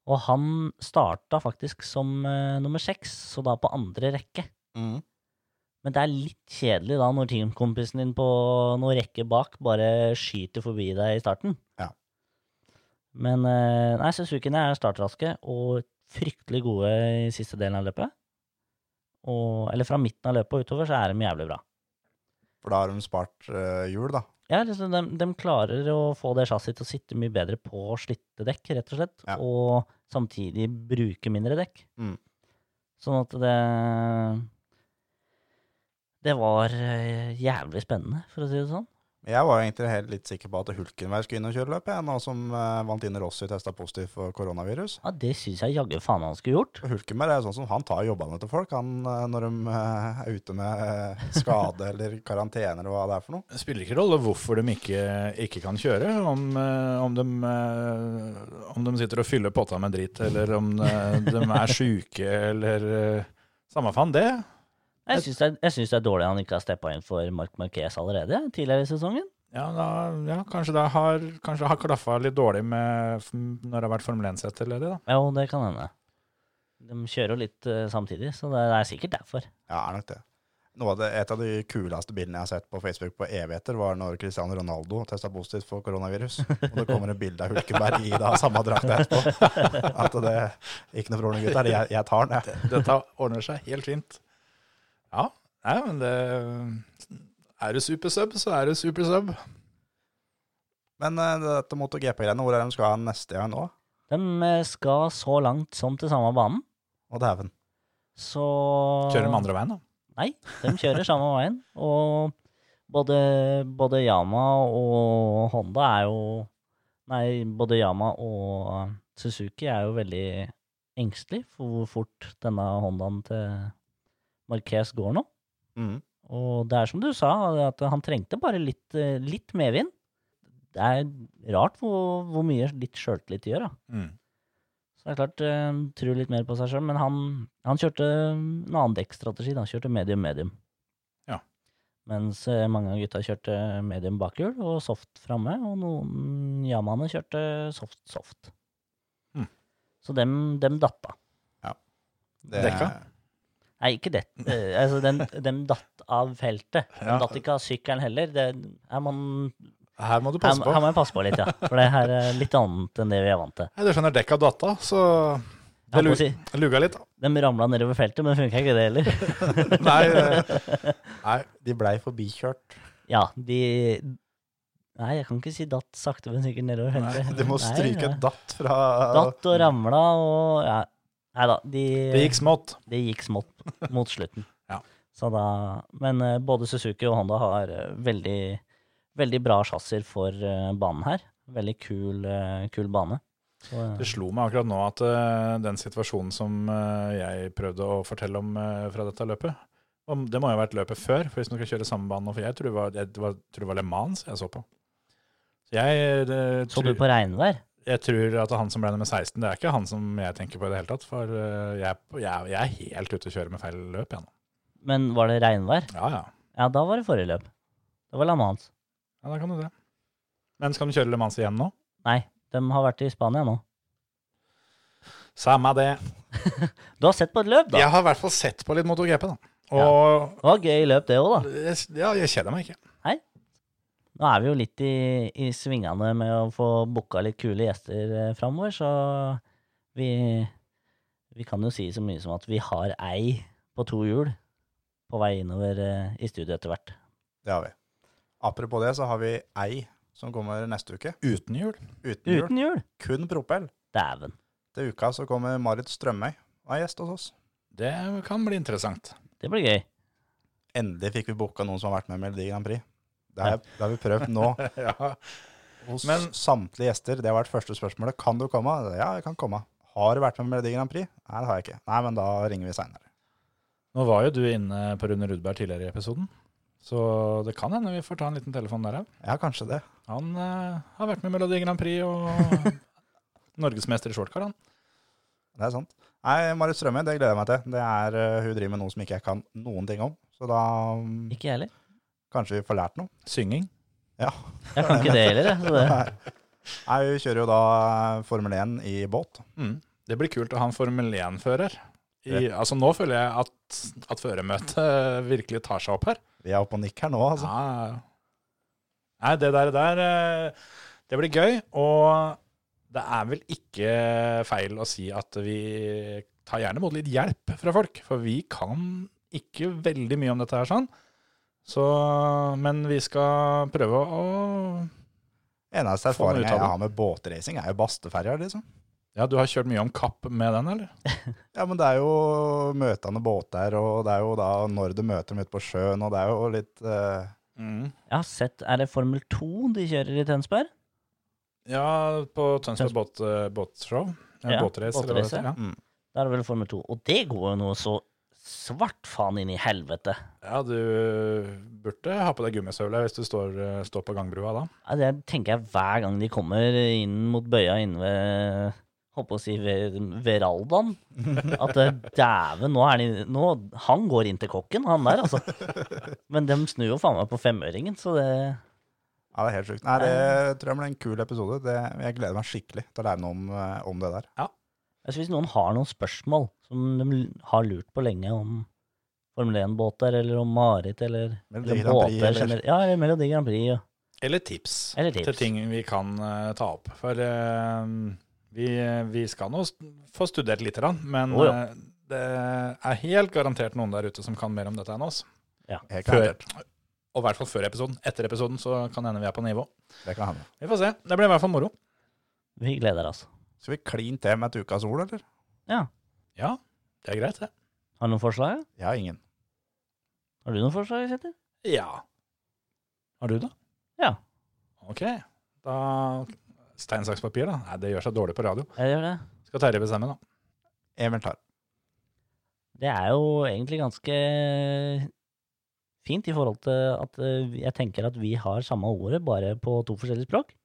Og han starta faktisk som uh, nummer seks, så da på andre rekke. Mm. Men det er litt kjedelig da når teamkompisen din på noen rekke bak bare skyter forbi deg i starten. Ja. Men uh, nei, Suzukiene er startraske og fryktelig gode i siste delen av løpet. Og, eller fra midten av løpet og utover så er de jævlig bra. For da har de spart uh, hjul, da. Ja, liksom de, de klarer å få det chassiset til å sitte mye bedre på slitte dekk, rett og slett. Ja. Og samtidig bruke mindre dekk. Mm. Sånn at det Det var eh, jævlig spennende, for å si det sånn. Jeg var egentlig helt litt sikker på at Hulkenberg skulle inn og kjøre løpet, jeg, nå som uh, Valentine Rossi testa positivt for koronavirus. Ja, Det syns jeg jaggu faen han skulle gjort. Hulkenberg er sånn som han tar jobbene til folk han, eh, når de uh, er ute med uh, skade [laughs] eller karantene eller hva det er for noe. Det spiller ikke rolle hvorfor de ikke, ikke kan kjøre. Om, eh, om, de, eh, om de sitter og fyller potta med dritt, eller om eh, de er sjuke, eller eh, Samme faen det. Jeg syns det, det er dårlig han ikke har steppa inn for Mark Marquez allerede, tidligere i sesongen. Ja, da, ja kanskje det har, kanskje har klaffa litt dårlig med, når det har vært Formel 1-setterledig, da. Jo, det kan hende. De kjører jo litt uh, samtidig, så det er sikkert derfor. Ja, er nok det. Noe av det, et av de kuleste bildene jeg har sett på Facebook på evigheter, var når Cristiano Ronaldo testa positivt for koronavirus. Og det kommer et bilde av Hulkenberg i da samme drakt etterpå. [laughs] At det ikke noe problem, gutter. Jeg, jeg tar den, jeg. Dette ordner seg helt fint. Ja, nei, men det Er du supersub, så er du supersub. Men uh, dette MotoGP-greiene, hvor er de skal ha neste gang nå? De eh, skal så langt som til samme banen, Å, dæven. så Kjører de andre veien, da. Nei, de kjører samme veien. Og både, både Yama og Honda er jo Nei, både Yama og Suzuki er jo veldig engstelig for hvor fort denne Hondaen til Marquez går nå. Mm. Og det er som du sa, at han trengte bare litt, eh, litt medvind. Det er rart hvor, hvor mye litt sjøltillit gjør, da. Mm. Så det er klart, uh, tror litt mer på seg sjøl. Men han, han kjørte en annen dekkstrategi. Han kjørte medium-medium. Ja. Mens eh, mange av gutta kjørte medium bakhjul og soft framme, og noen Yamaene kjørte soft-soft. Mm. Så dem, dem datta. Det, Dekka? Nei, ikke det. [laughs] Eh, altså, den, den datt av feltet. De Ja. datt ikke av sykkelen heller. Det, her, må, Her må du her, passe på. her må jeg passe på litt, ja. For det her er litt annet enn det vi er vant til. Nei, du skjønner, dekka datta, så det holdt lu- si, luga litt. de ramla nedover feltet, men funka ikke det heller. [laughs] Nei, eh, [laughs] nei, de blei forbikjørt. Ja, de Nei, jeg kan ikke si datt sakte, men sikkert nedover feltet. Nei, Du må Nei, stryke ja. datt fra Datt og ramla og ja. Nei da, de, det gikk smått. det gikk smått mot slutten. [laughs] Ja. Så da, men eh, både Suzuki og Honda har eh, veldig, veldig bra chassis for eh, banen her. Veldig kul, kul bane. Så, ja. Det slo meg akkurat nå at uh, den situasjonen som uh, jeg prøvde å fortelle om uh, fra dette løpet om, Det må jo ha vært løpet før, for hvis man skal kjøre samme bane nå For jeg tror det var, jeg, det var, tror det var Le Mans jeg så på. Så jeg, det, så du tror, på regnvær? Jeg tror at han som ble nummer 16, det er ikke han som jeg tenker på i det hele tatt. For eh, jeg, jeg, jeg er helt ute å kjøre med feil løp, igjen. Men var det regnvær? Ja, ja. Ja, da var det forrige løp. Det var La Mans. Ja, da kan du det. Men skal du kjøre Le Mans igjen nå? Nei, de har vært i Spania nå. Samme det. [laughs] Du har sett på et løp, da? Jeg har i hvert fall sett på litt MotoGP, da. Og Det var gøy løp, det òg, da. ja, jeg kjeder meg ikke. Nå er vi jo litt i, i svingene med å få booka litt kule gjester eh, framover, så vi, vi kan jo si så mye som at vi har ei på to hjul på vei innover eh, i studio etter hvert. Det har vi. Apropos det, så har vi ei som kommer neste uke. Uten hjul. Uten hjul. Uten hjul? Kun propell. Dæven. Til uka så kommer Marit Strømøy og er gjest hos oss. Det kan bli interessant. Det blir gøy. Endelig fikk vi booka noen som har vært med i Melodi Grand Prix. Det har, det har vi prøvd nå [laughs] ja. hos Men- samtlige gjester. Det har vært første spørsmålet. Kan du komme? Ja, jeg kan komme. Har du vært med i Melodi Grand Prix? Nei, det har jeg ikke. Nei, men da ringer vi seinere. Nå var jo du inne på Rune Rudberg tidligere i episoden, så det kan hende vi får ta en liten telefon der òg. Ja, kanskje det. Han uh, har vært med i Melodi Grand Prix og [laughs] norgesmester i shortcar, han. Det er sant. Nei, Marit Strømme, det gleder jeg meg til. Det er, uh, hun driver med noe som ikke jeg kan noen ting om. Så da um, Ikke jeg heller. Kanskje vi får lært noe. Synging. Ja. [laughs] Jeg kan ikke det heller. jeg, det. Nei, vi kjører jo da eh, Formel 1 i båt. Mm. Det blir kult å ha en Formel 1-fører. Altså, nå føler jeg at, at førermøtet [laughs] virkelig tar seg opp her. Vi er oppe og nikker her nå, altså. Ja. Nei, det der, der eh, Det blir gøy. Og det er vel ikke feil å si at vi tar gjerne imot litt hjelp fra folk. For vi kan ikke veldig mye om dette her sånn. Så, men vi skal prøve å Eneste erfaringen jeg har med båtracing, er jo Basteferja, liksom. Ja, du har kjørt mye om kapp med den, eller? [laughs] Ja, men det er jo møtende båter, og det er jo da når du møter dem ute på sjøen, og det er jo litt eh, Jeg har sett Er det Formel 2 de kjører i Tønsberg? Ja, på Tønsberg båt, eh, båtshow. Ja, Ja, båtrace. Ja. mm. Da er det vel Formel 2. Og det går jo nå så svart faen inn i helvete. ja, du burde ha på deg gummisøvler hvis du står, eh, står på gangbrua da. Ja, det tenker jeg hver gang de kommer inn mot bøya inne ved Holdt på å si ved Veraldaen. At eh, dæven, nå er de nå, Han går inn til kokken, han der, altså. Men de snur jo faen meg på femøringen, så det Ja, det er helt sjukt. Nei, det tror jeg blir en kul episode. Det, jeg gleder meg skikkelig til å lære noe om, eh, om det der. Altså, Hvis noen har noen spørsmål som de har lurt på lenge om Formel 1-båter, eller om Marit, eller, Melodi eller Grand Prix, båter eller-. Ja, eller Melodi Grand Prix. Ja. Eller tips, Eller tips. til ting vi kan uh, ta opp. For uh, vi, vi skal nå st- få studert litt, grann, men oh, ja. uh, det er helt garantert noen der ute som kan mer om dette enn oss. Helt Før, og i hvert fall før episoden. Etter episoden så kan hende vi er på nivå. Det kan hende. Vi får se. Det blir i hvert fall moro. Vi gleder oss. Skal vi kline til med et ukas ord, eller? Ja. Ja, det er greit, det. Har du noen forslag? Jeg har ingen. Har du noen forslag, Kjetil? Ja. Har du det? Ja. Ok. Da Stein, saks, papir, da. Nei, det gjør seg dårlig på radio. Jeg gjør det. Skal Terje bestemme, da. Emil tar. Det er jo egentlig ganske fint i forhold til at eh, jeg tenker at vi har samme ordet, bare på to forskjellige språk.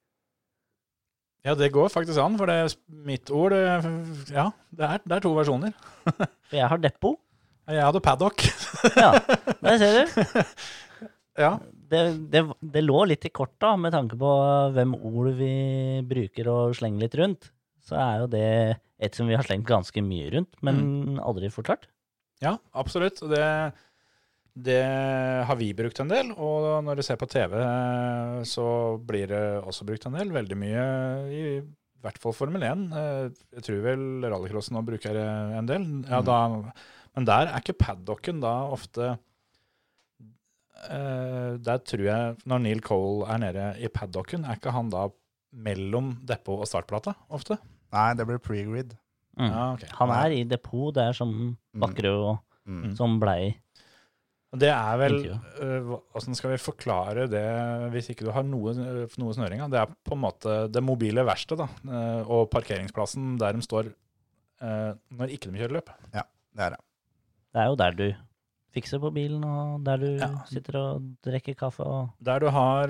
Ja, det går faktisk an, for det er mitt ord Ja, det er, det er to versjoner. For [laughs] jeg har depo. Jeg hadde paddock. [laughs] Ja, der ser du. [laughs] ja. Det, det, det lå litt i korta med tanke på hvem ord vi bruker og slenger litt rundt. Så er jo det et som vi har slengt ganske mye rundt, men aldri forklart. Ja, absolutt. Det, det har vi brukt en del. Og når du ser på TV, eh, så blir det også brukt en del. Veldig mye i hvert fall Formel 1. Eh, Jeg tror vel rallycrossen nå bruker en del. Ja, da, men der er ikke paddocken da ofte eh, Der tror jeg, når Neil Cole er nede i paddocken, er ikke han da mellom depot og startplata ofte? Nei, det blir pre-grid. Mm. Ja, okay. Han er i depot, det er som Bakkerud og Mm. som blei Det er vel Åssen Hvordan skal vi forklare det hvis ikke du har noe, øh, noe snøring? Det er på en måte det mobile verkstedet da, øh, og parkeringsplassen der de står når ikke de kjører løp. Det er det. Det er jo der du fikser på bilen, og der du Ja. sitter og drikker kaffe og Der du har,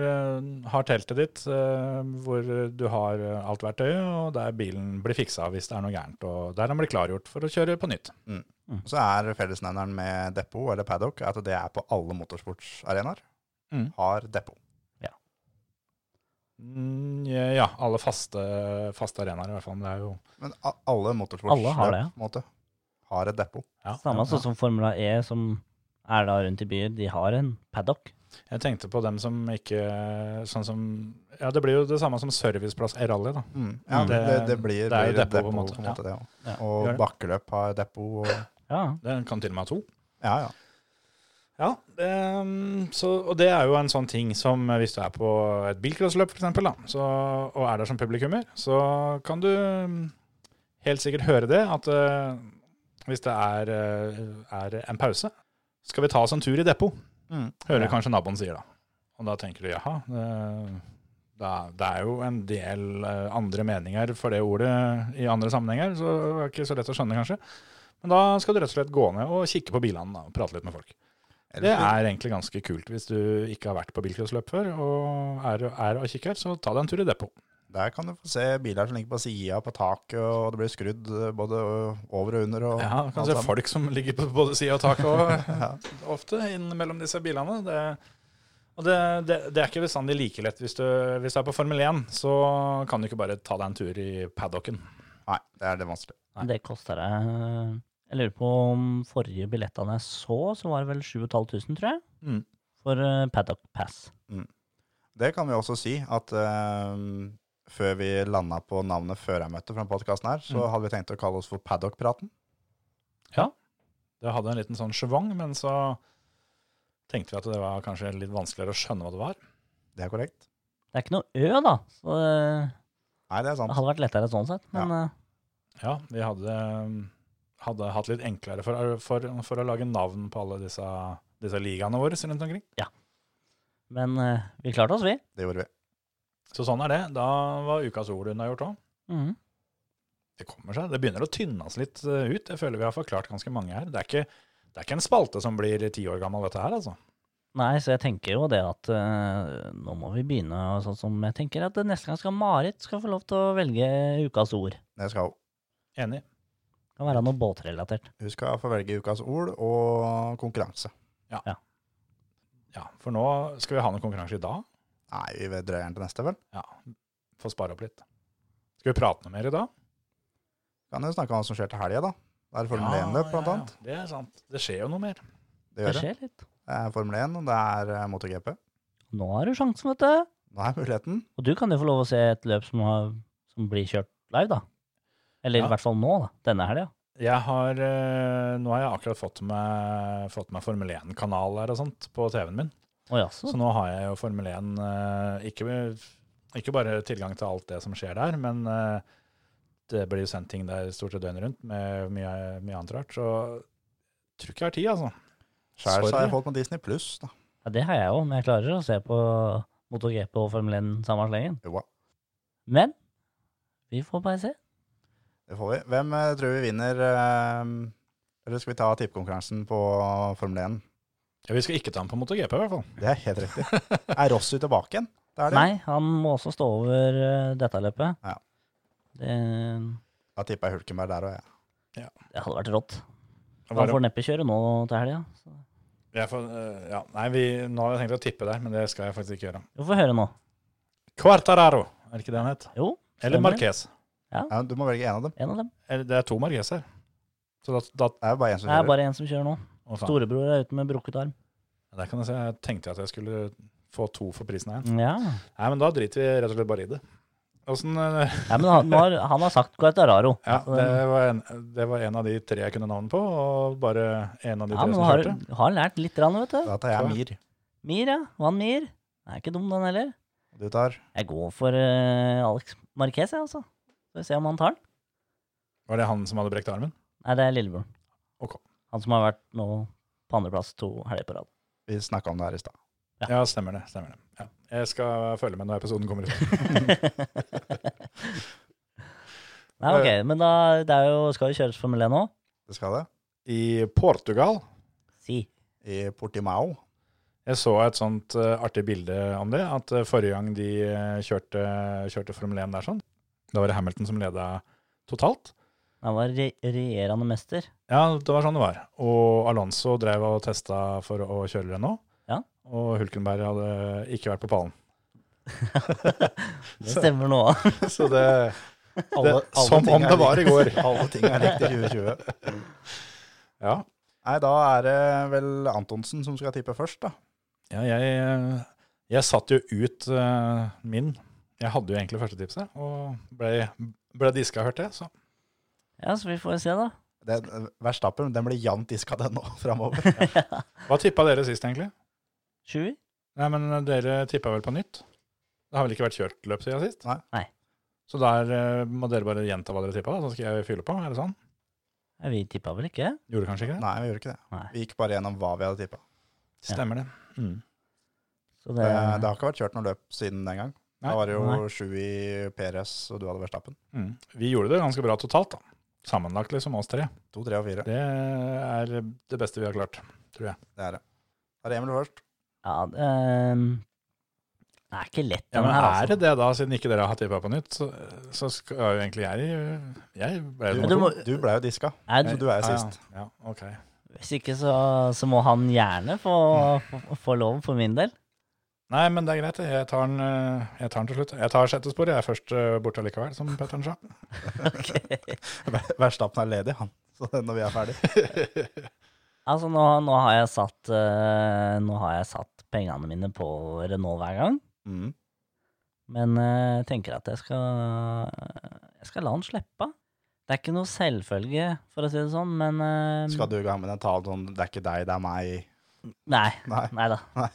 har teltet ditt, hvor du har alt verktøyet, og der bilen blir fiksa hvis det er noe gærent. Og der den blir klargjort for å kjøre på nytt. Så er fellesnevneren med depot eller paddock at det er på alle motorsportsarenaer. Mm. Har depot. Mm, ja, alle faste, faste arenaer i hvert fall. men Det er jo Men alle motorsportsløp har det, ja. måte, et depot. ja, Samme ja, sånn som Formula E, som er da rundt i byer. De har en paddock. Jeg tenkte på dem som ikke Sånn som Ja, det blir jo det samme som serviceplass i rally, da. Mm. Ja, Mm. det, Det- det, blir, det er jo depot, på en måte. på en måte, det. Ja. Og bakkeløp har depot. Og, Ja. Det kan til og med ha to. ja, ja. Ja, det, så, og det er jo en sånn ting som eh, hvis du er på et bilcrossløp f.eks., og er der som publikummer, så kan du mm, helt sikkert høre det at eh, hvis det er, eh, er en pause, skal vi ta oss en tur i depot? Mm. Hører Ja. kanskje naboen sier da. Og da tenker du jaha, det, det er jo en del andre meninger for det ordet i andre sammenhenger, så det er ikke så lett å skjønne kanskje. Men da skal du rett og slett gå ned og kikke på bilene da, og prate litt med folk. Det er egentlig ganske kult hvis du ikke har vært på bilcrossløp før og er, er og kikker, så ta deg en tur i depot. Der kan du få se biler som ligger på sida, på taket, og det blir skrudd eh, både over og under. Og Ja, du kan se sammen. folk som ligger på både side og tak og [laughs] ofte innimellom disse bilene. Det, og det, det, det er ikke bestandig like lett. Hvis du, hvis du er på Formel 1, så kan du ikke bare ta deg en tur i paddocken. Nei, det er det vanskelig. Nei. Det koster deg Jeg lurer på om forrige billettene jeg så, så var det vel 7500, tror jeg. Mm. For uh, paddock pass. Det kan vi også si, at uh, før vi landa på navnet førermøtet fra podkasten her, så Mm. hadde vi tenkt å kalle oss for Paddock-praten. Det hadde en liten sånn sjevong, men så tenkte vi at det var kanskje litt vanskeligere å skjønne hva det var. Det er korrekt. Det er ikke noe Ø, da. Så uh, Nei, det er sant. det hadde vært lettere sånn sett. Men eh, Ja, vi hadde, hadde hatt litt enklere for, for, for å lage navn på alle disse, disse ligaene våre rundt omkring. Ja. Men eh, vi klarte oss, vi. Det gjorde vi. Så sånn er det. Da var ukas ord unnagjort òg. Mm. Det kommer seg. Det begynner å tynnes litt eh, ut. Jeg føler vi har forklart ganske mange her. Det er ikke, det er ikke en spalte som blir ti år gammel, dette her, altså. Nei, så jeg tenker jo det at uh, nå må vi begynne og sånn som jeg tenker at neste gang skal Marit skal få lov til å velge ukas ord. Det skal hun. Enig. Det kan være noe båtrelatert. Hun skal få velge ukas ord og konkurranse. Ja, Ja, for nå skal vi ha noen konkurranse i dag. Nei, vi drøyer den til neste, vel. Ja, Få spare opp litt. Skal vi prate noe mer i dag? Kan jo snakke om hva som skjer til helga, da. Det er Formel 1-løp, blant annet. Det er sant. Det skjer jo noe mer. Det Det gjør det. skjer litt. Det er Formel 1, og det er eh, MotoGP. Nå har du sjansen, vet du. Nå er muligheten. Og du kan jo få lov å se et løp som, har, som blir kjørt live, da. Eller Ja. i hvert fall nå, da. Denne helga. Jeg har, eh, nå har jeg akkurat fått meg, fått meg Formel 1-kanal her og sånt på TV-en min. Oh. Så nå har jeg jo Formel 1 eh, ikke, ikke bare tilgang til alt det som skjer der, men eh, det blir jo sendt ting der stort sett døgnet rundt med mye, mye annet rart. Så jeg tror ikke jeg har tid, altså. Sjæl har jeg holdt med Disney Pluss, da. Ja, det har jeg òg, men jeg klarer å se på MotoGP og Formel 1 samme slengen. Jo, Men vi får bare se. Det får vi. Hvem eh, tror vi vinner eh, Eller skal vi ta tippekonkurransen på Formel 1? Ja, vi skal ikke ta den på MotoGP, i hvert fall. Det er helt riktig. Er Rossi tilbake igjen? Det er det. Nei, han må også stå over eh, dette løpet. Ja. Det, Da tipper jeg Hulkenberg der òg, jeg. det hadde vært rått. Han får neppe kjøre nå til helga. så. Jeg får, ja, nei, vi, nå har jeg tenkt å tippe der, men det skal jeg faktisk ikke gjøre. Vi får høre nå. Quartararo, er det ikke det han het? Jo, Eller Marques. Marquez. Ja, du må velge en av dem. en av dem. Eller, det er to Margeser. Så da, da Det er jo bare en som Det er kjører. bare en som kjører nå. å, faen. Storebror er ute med brukket arm. Der kan jeg si, jeg tenkte at jeg skulle få to for prisen av én. Ja, Nei, men da driter vi rett og slett bare i det. Åssen eh, ja men han, har, han har sagt Guartararo. [laughs] Ja, det var, en, det var en av de tre jeg kunne navnet på, og bare en av de ja, tre men som har, kjørte. har lært litt, rann, vet du. Da tar jeg Mir. Mir, ja. Van Mir. Er ikke dum, den heller. Du tar Jeg går for eh, Alex Marquez, jeg, altså. Skal vi se om han tar den. Var det han som hadde brekt armen? Nei, det er lillebroren. Ok. Han som har vært nå på andreplass to helger på rad. Vi snakka om det her i stad. Ja. Ja, stemmer det. stemmer det. Ja. Jeg skal følge med når episoden kommer ut. [laughs] [laughs] Nei, ok, men da det er jo, skal jo kjøres Formel 1 nå. Det skal det. I Portugal Si. I Portimao. Jeg så et sånt eh, artig bilde om det, at eh, forrige gang de eh, kjørte, kjørte Formel 1 der sånn, da var det Hamilton som leda totalt. Han var re regjerende mester. Ja, det var sånn det var. Og Alonso drev og testa for å kjøre Renault. Ja. Og Hulkenberg hadde ikke vært på pallen. [laughs] Det stemmer nå. [laughs] Så det, Alle- det alle Som om det var i går. [laughs] Alle ting er likt i 2020. Ja. Nei, da er det vel Antonsen som skal tippe først, da. Ja, jeg, eh, jeg satt jo ut uh, min. Jeg hadde jo egentlig førstetipset, og ble, ble diska, hørte jeg. Så. Ja, så vi får se, da. Det, Verstappen den blir jevnt diska, den nå, [laughs] framover. [laughs] Hva tippa dere sist, egentlig? Sjuer? Nei, men dere tippa vel på nytt? Det har vel ikke vært kjørt løp siden sist? Nei. Nei. Så der eh, må dere bare gjenta hva dere tippa, da, så skal jeg fylle på? Er det sånn? Ja, vi tippa vel ikke? Gjorde kanskje ikke det? Nei, vi gjorde ikke det. Nei. Vi gikk bare gjennom hva vi hadde tippa. Stemmer det. Mm. Så Det, det, det har ikke vært kjørt noe løp siden den gang. Nei. Da var det jo sju i PRS, og du hadde Verstappen. Mm. Vi gjorde det ganske bra totalt, da. Sammenlagt, liksom, oss tre. To, tre og fire. Det er det beste vi har klart, tror jeg. Det er det. Da er det Emil først. ja, det, ehm, er ikke lett, Ja, men her, er altså. det det, da, siden ikke dere har tippa på nytt? Så, så skal jo egentlig jeg Jeg ble jo Du, du må- du ble jo diska, Nei, så du, du er jo Ja, sist. Ja, ja, ok. hvis ikke, så, så må han gjerne få, få, få lov, for min del. Nei, men det er greit. Jeg tar den, eh, jeg tar den til slutt. Jeg tar sjette spor. Jeg er først eh, borte likevel, som Petteren sa. [laughs] [laughs] Verstappen er ledig, han. [laughs] Så når vi er ferdig. Altså, nå, nå har jeg satt eh, Nå har jeg satt pengene mine på Renault hver gang. Mm. Men jeg tenker at jeg skal Jeg skal la han slippe. Det er ikke noe selvfølge, for å si det sånn, men Skal du ha med den talen sånn 'det er ikke deg, det er meg'? Nei. Nei. Nei da. Nei.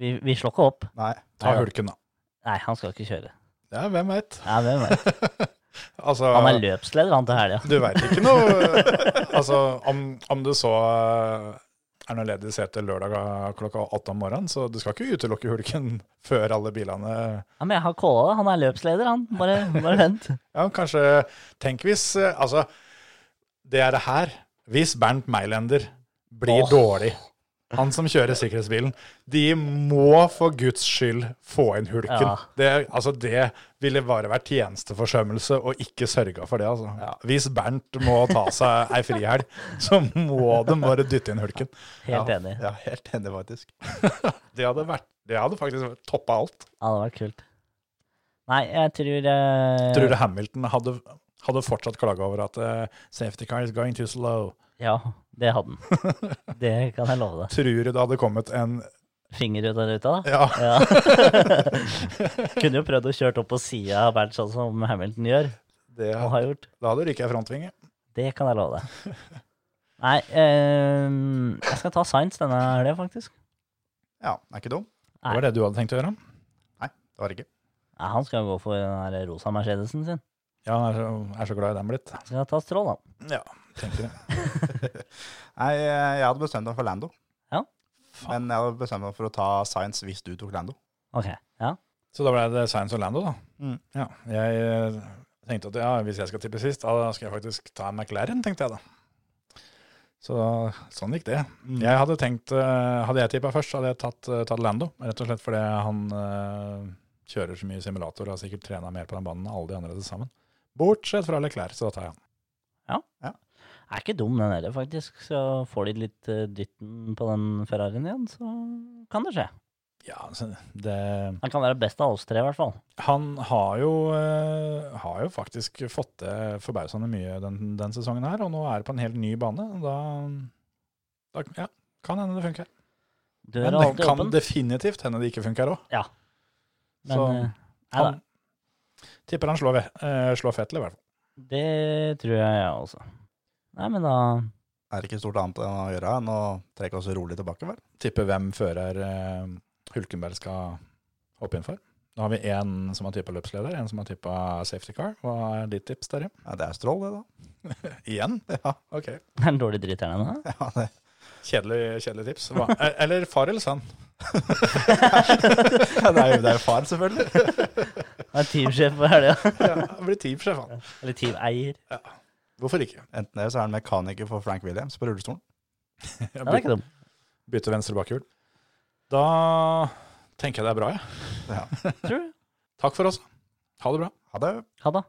Vi, vi slår ikke opp. Nei. Ta Nei hulken, da. Nei, han skal ikke kjøre. Ja, hvem veit? Ja, hvem vet. [laughs] Altså, Han er løpsleder, han til helga. du veit ikke noe Altså, om, om du så Erna er noe ledig sete lørdag klokka åtte om morgenen, så du skal ikke utelukke hulken [laughs] før alle bilene Ja, men jeg har calla det. Han er løpsleder, han. Bare, bare vent. [laughs] Ja, kanskje Tenk hvis eh, Altså, det er det her. Hvis Bernt Meilender blir oh. dårlig, han som kjører sikkerhetsbilen, de må for guds skyld få inn hulken. Ja. Det, altså, det ville bare vært tjenesteforsømmelse å ikke sørge for det. Altså. Hvis Bernt må ta seg ei frihelg, så må de bare dytte inn hulken. Helt ja, enig. Ja, helt enig, faktisk. [laughs] Det hadde, vært, det hadde faktisk toppa alt. Ja, det hadde vært kult. Nei, jeg tror uh... Tror du Hamilton hadde, hadde fortsatt klaga over at uh, safety car is going too slow? Ja, det hadde han. Det kan jeg love deg. [laughs] Tror du det hadde kommet en Finger ut av ruta, da. Ja, Ja. [laughs] Kunne jo prøvd å kjøre opp på sida av Bernt, sånn som Hamilton gjør, det, og har gjort. da hadde du ryket i frontvinge. Det kan jeg love deg. Nei, eh, jeg skal ta Science denne helga, faktisk. Ja, er ikke dum. Det var det du hadde tenkt å gjøre? Nei, Det var det ikke. Nei, han skal gå for den rosa Mercedesen sin. Ja, han er så, er så glad i den blitt. Skal ta strål, da. Ja, tenker det. [laughs] Nei, jeg hadde bestemt meg for Lando. Ja. Men jeg hadde bestemt meg for å ta Science hvis du tok Lando. Ok, ja. Så da ble det Science og Lando, da. Mm. Ja, jeg eh, tenkte at ja, hvis jeg skal tippe sist, da skal jeg faktisk ta en McLaren, tenkte jeg da. Så sånn gikk det. Jeg hadde tenkt, eh, hadde jeg tippa først, hadde jeg tatt, eh, tatt Lando. Rett og slett fordi han eh, kjører så mye simulator og har sikkert trena mer på den banen enn alle de andre til sammen. Bortsett fra Leclerc, så da tar jeg han. Er ikke dum, den heller, faktisk. Så får de litt eh, dytten på den Ferrarien igjen, så kan det skje. Ja, altså, det Han kan være best av oss tre, i hvert fall. Han har jo, eh, har jo faktisk fått til forbausende mye den, den sesongen her, og nå er det på en helt ny bane. Da, da ja, kan hende det funker. Men det alltid kan åpen. definitivt hende det ikke funker òg. Ja. Men Så eh, han tipper han slår, Ve- eh, slår Fettel, i hvert fall. det tror jeg jeg også. Nei, men da Er det ikke stort annet enn å gjøre enn å trekke oss rolig tilbake, vel? Tipper hvem fører eh, Hulkenberg skal hoppe inn for. Nå har vi én som har tippa løpsleder, en som har tippa safety car. Hva er ditt tips, Terje? Ja, det er strål, det, da. [laughs] Igjen? Ja, Ok. Det er en dårlig dritteren ennå. ja det. Kjedelig, kjedelig tips. Hva? eh, Eller far eller sønn? [laughs] Ja, det er jo det er jo far, selvfølgelig. Han er teamsjef på helga. Ja, blir teamsjef, han. Eller teameier. Hvorfor ikke? Enten det, så er han mekaniker for Frank Williams på rullestolen. [laughs] Ja, det er ikke dum. Bytte venstre bakhjul. Da tenker jeg det er bra, jeg. Ja. [laughs] Tror du? Takk for oss. Ha det bra. Ha det. Ha det.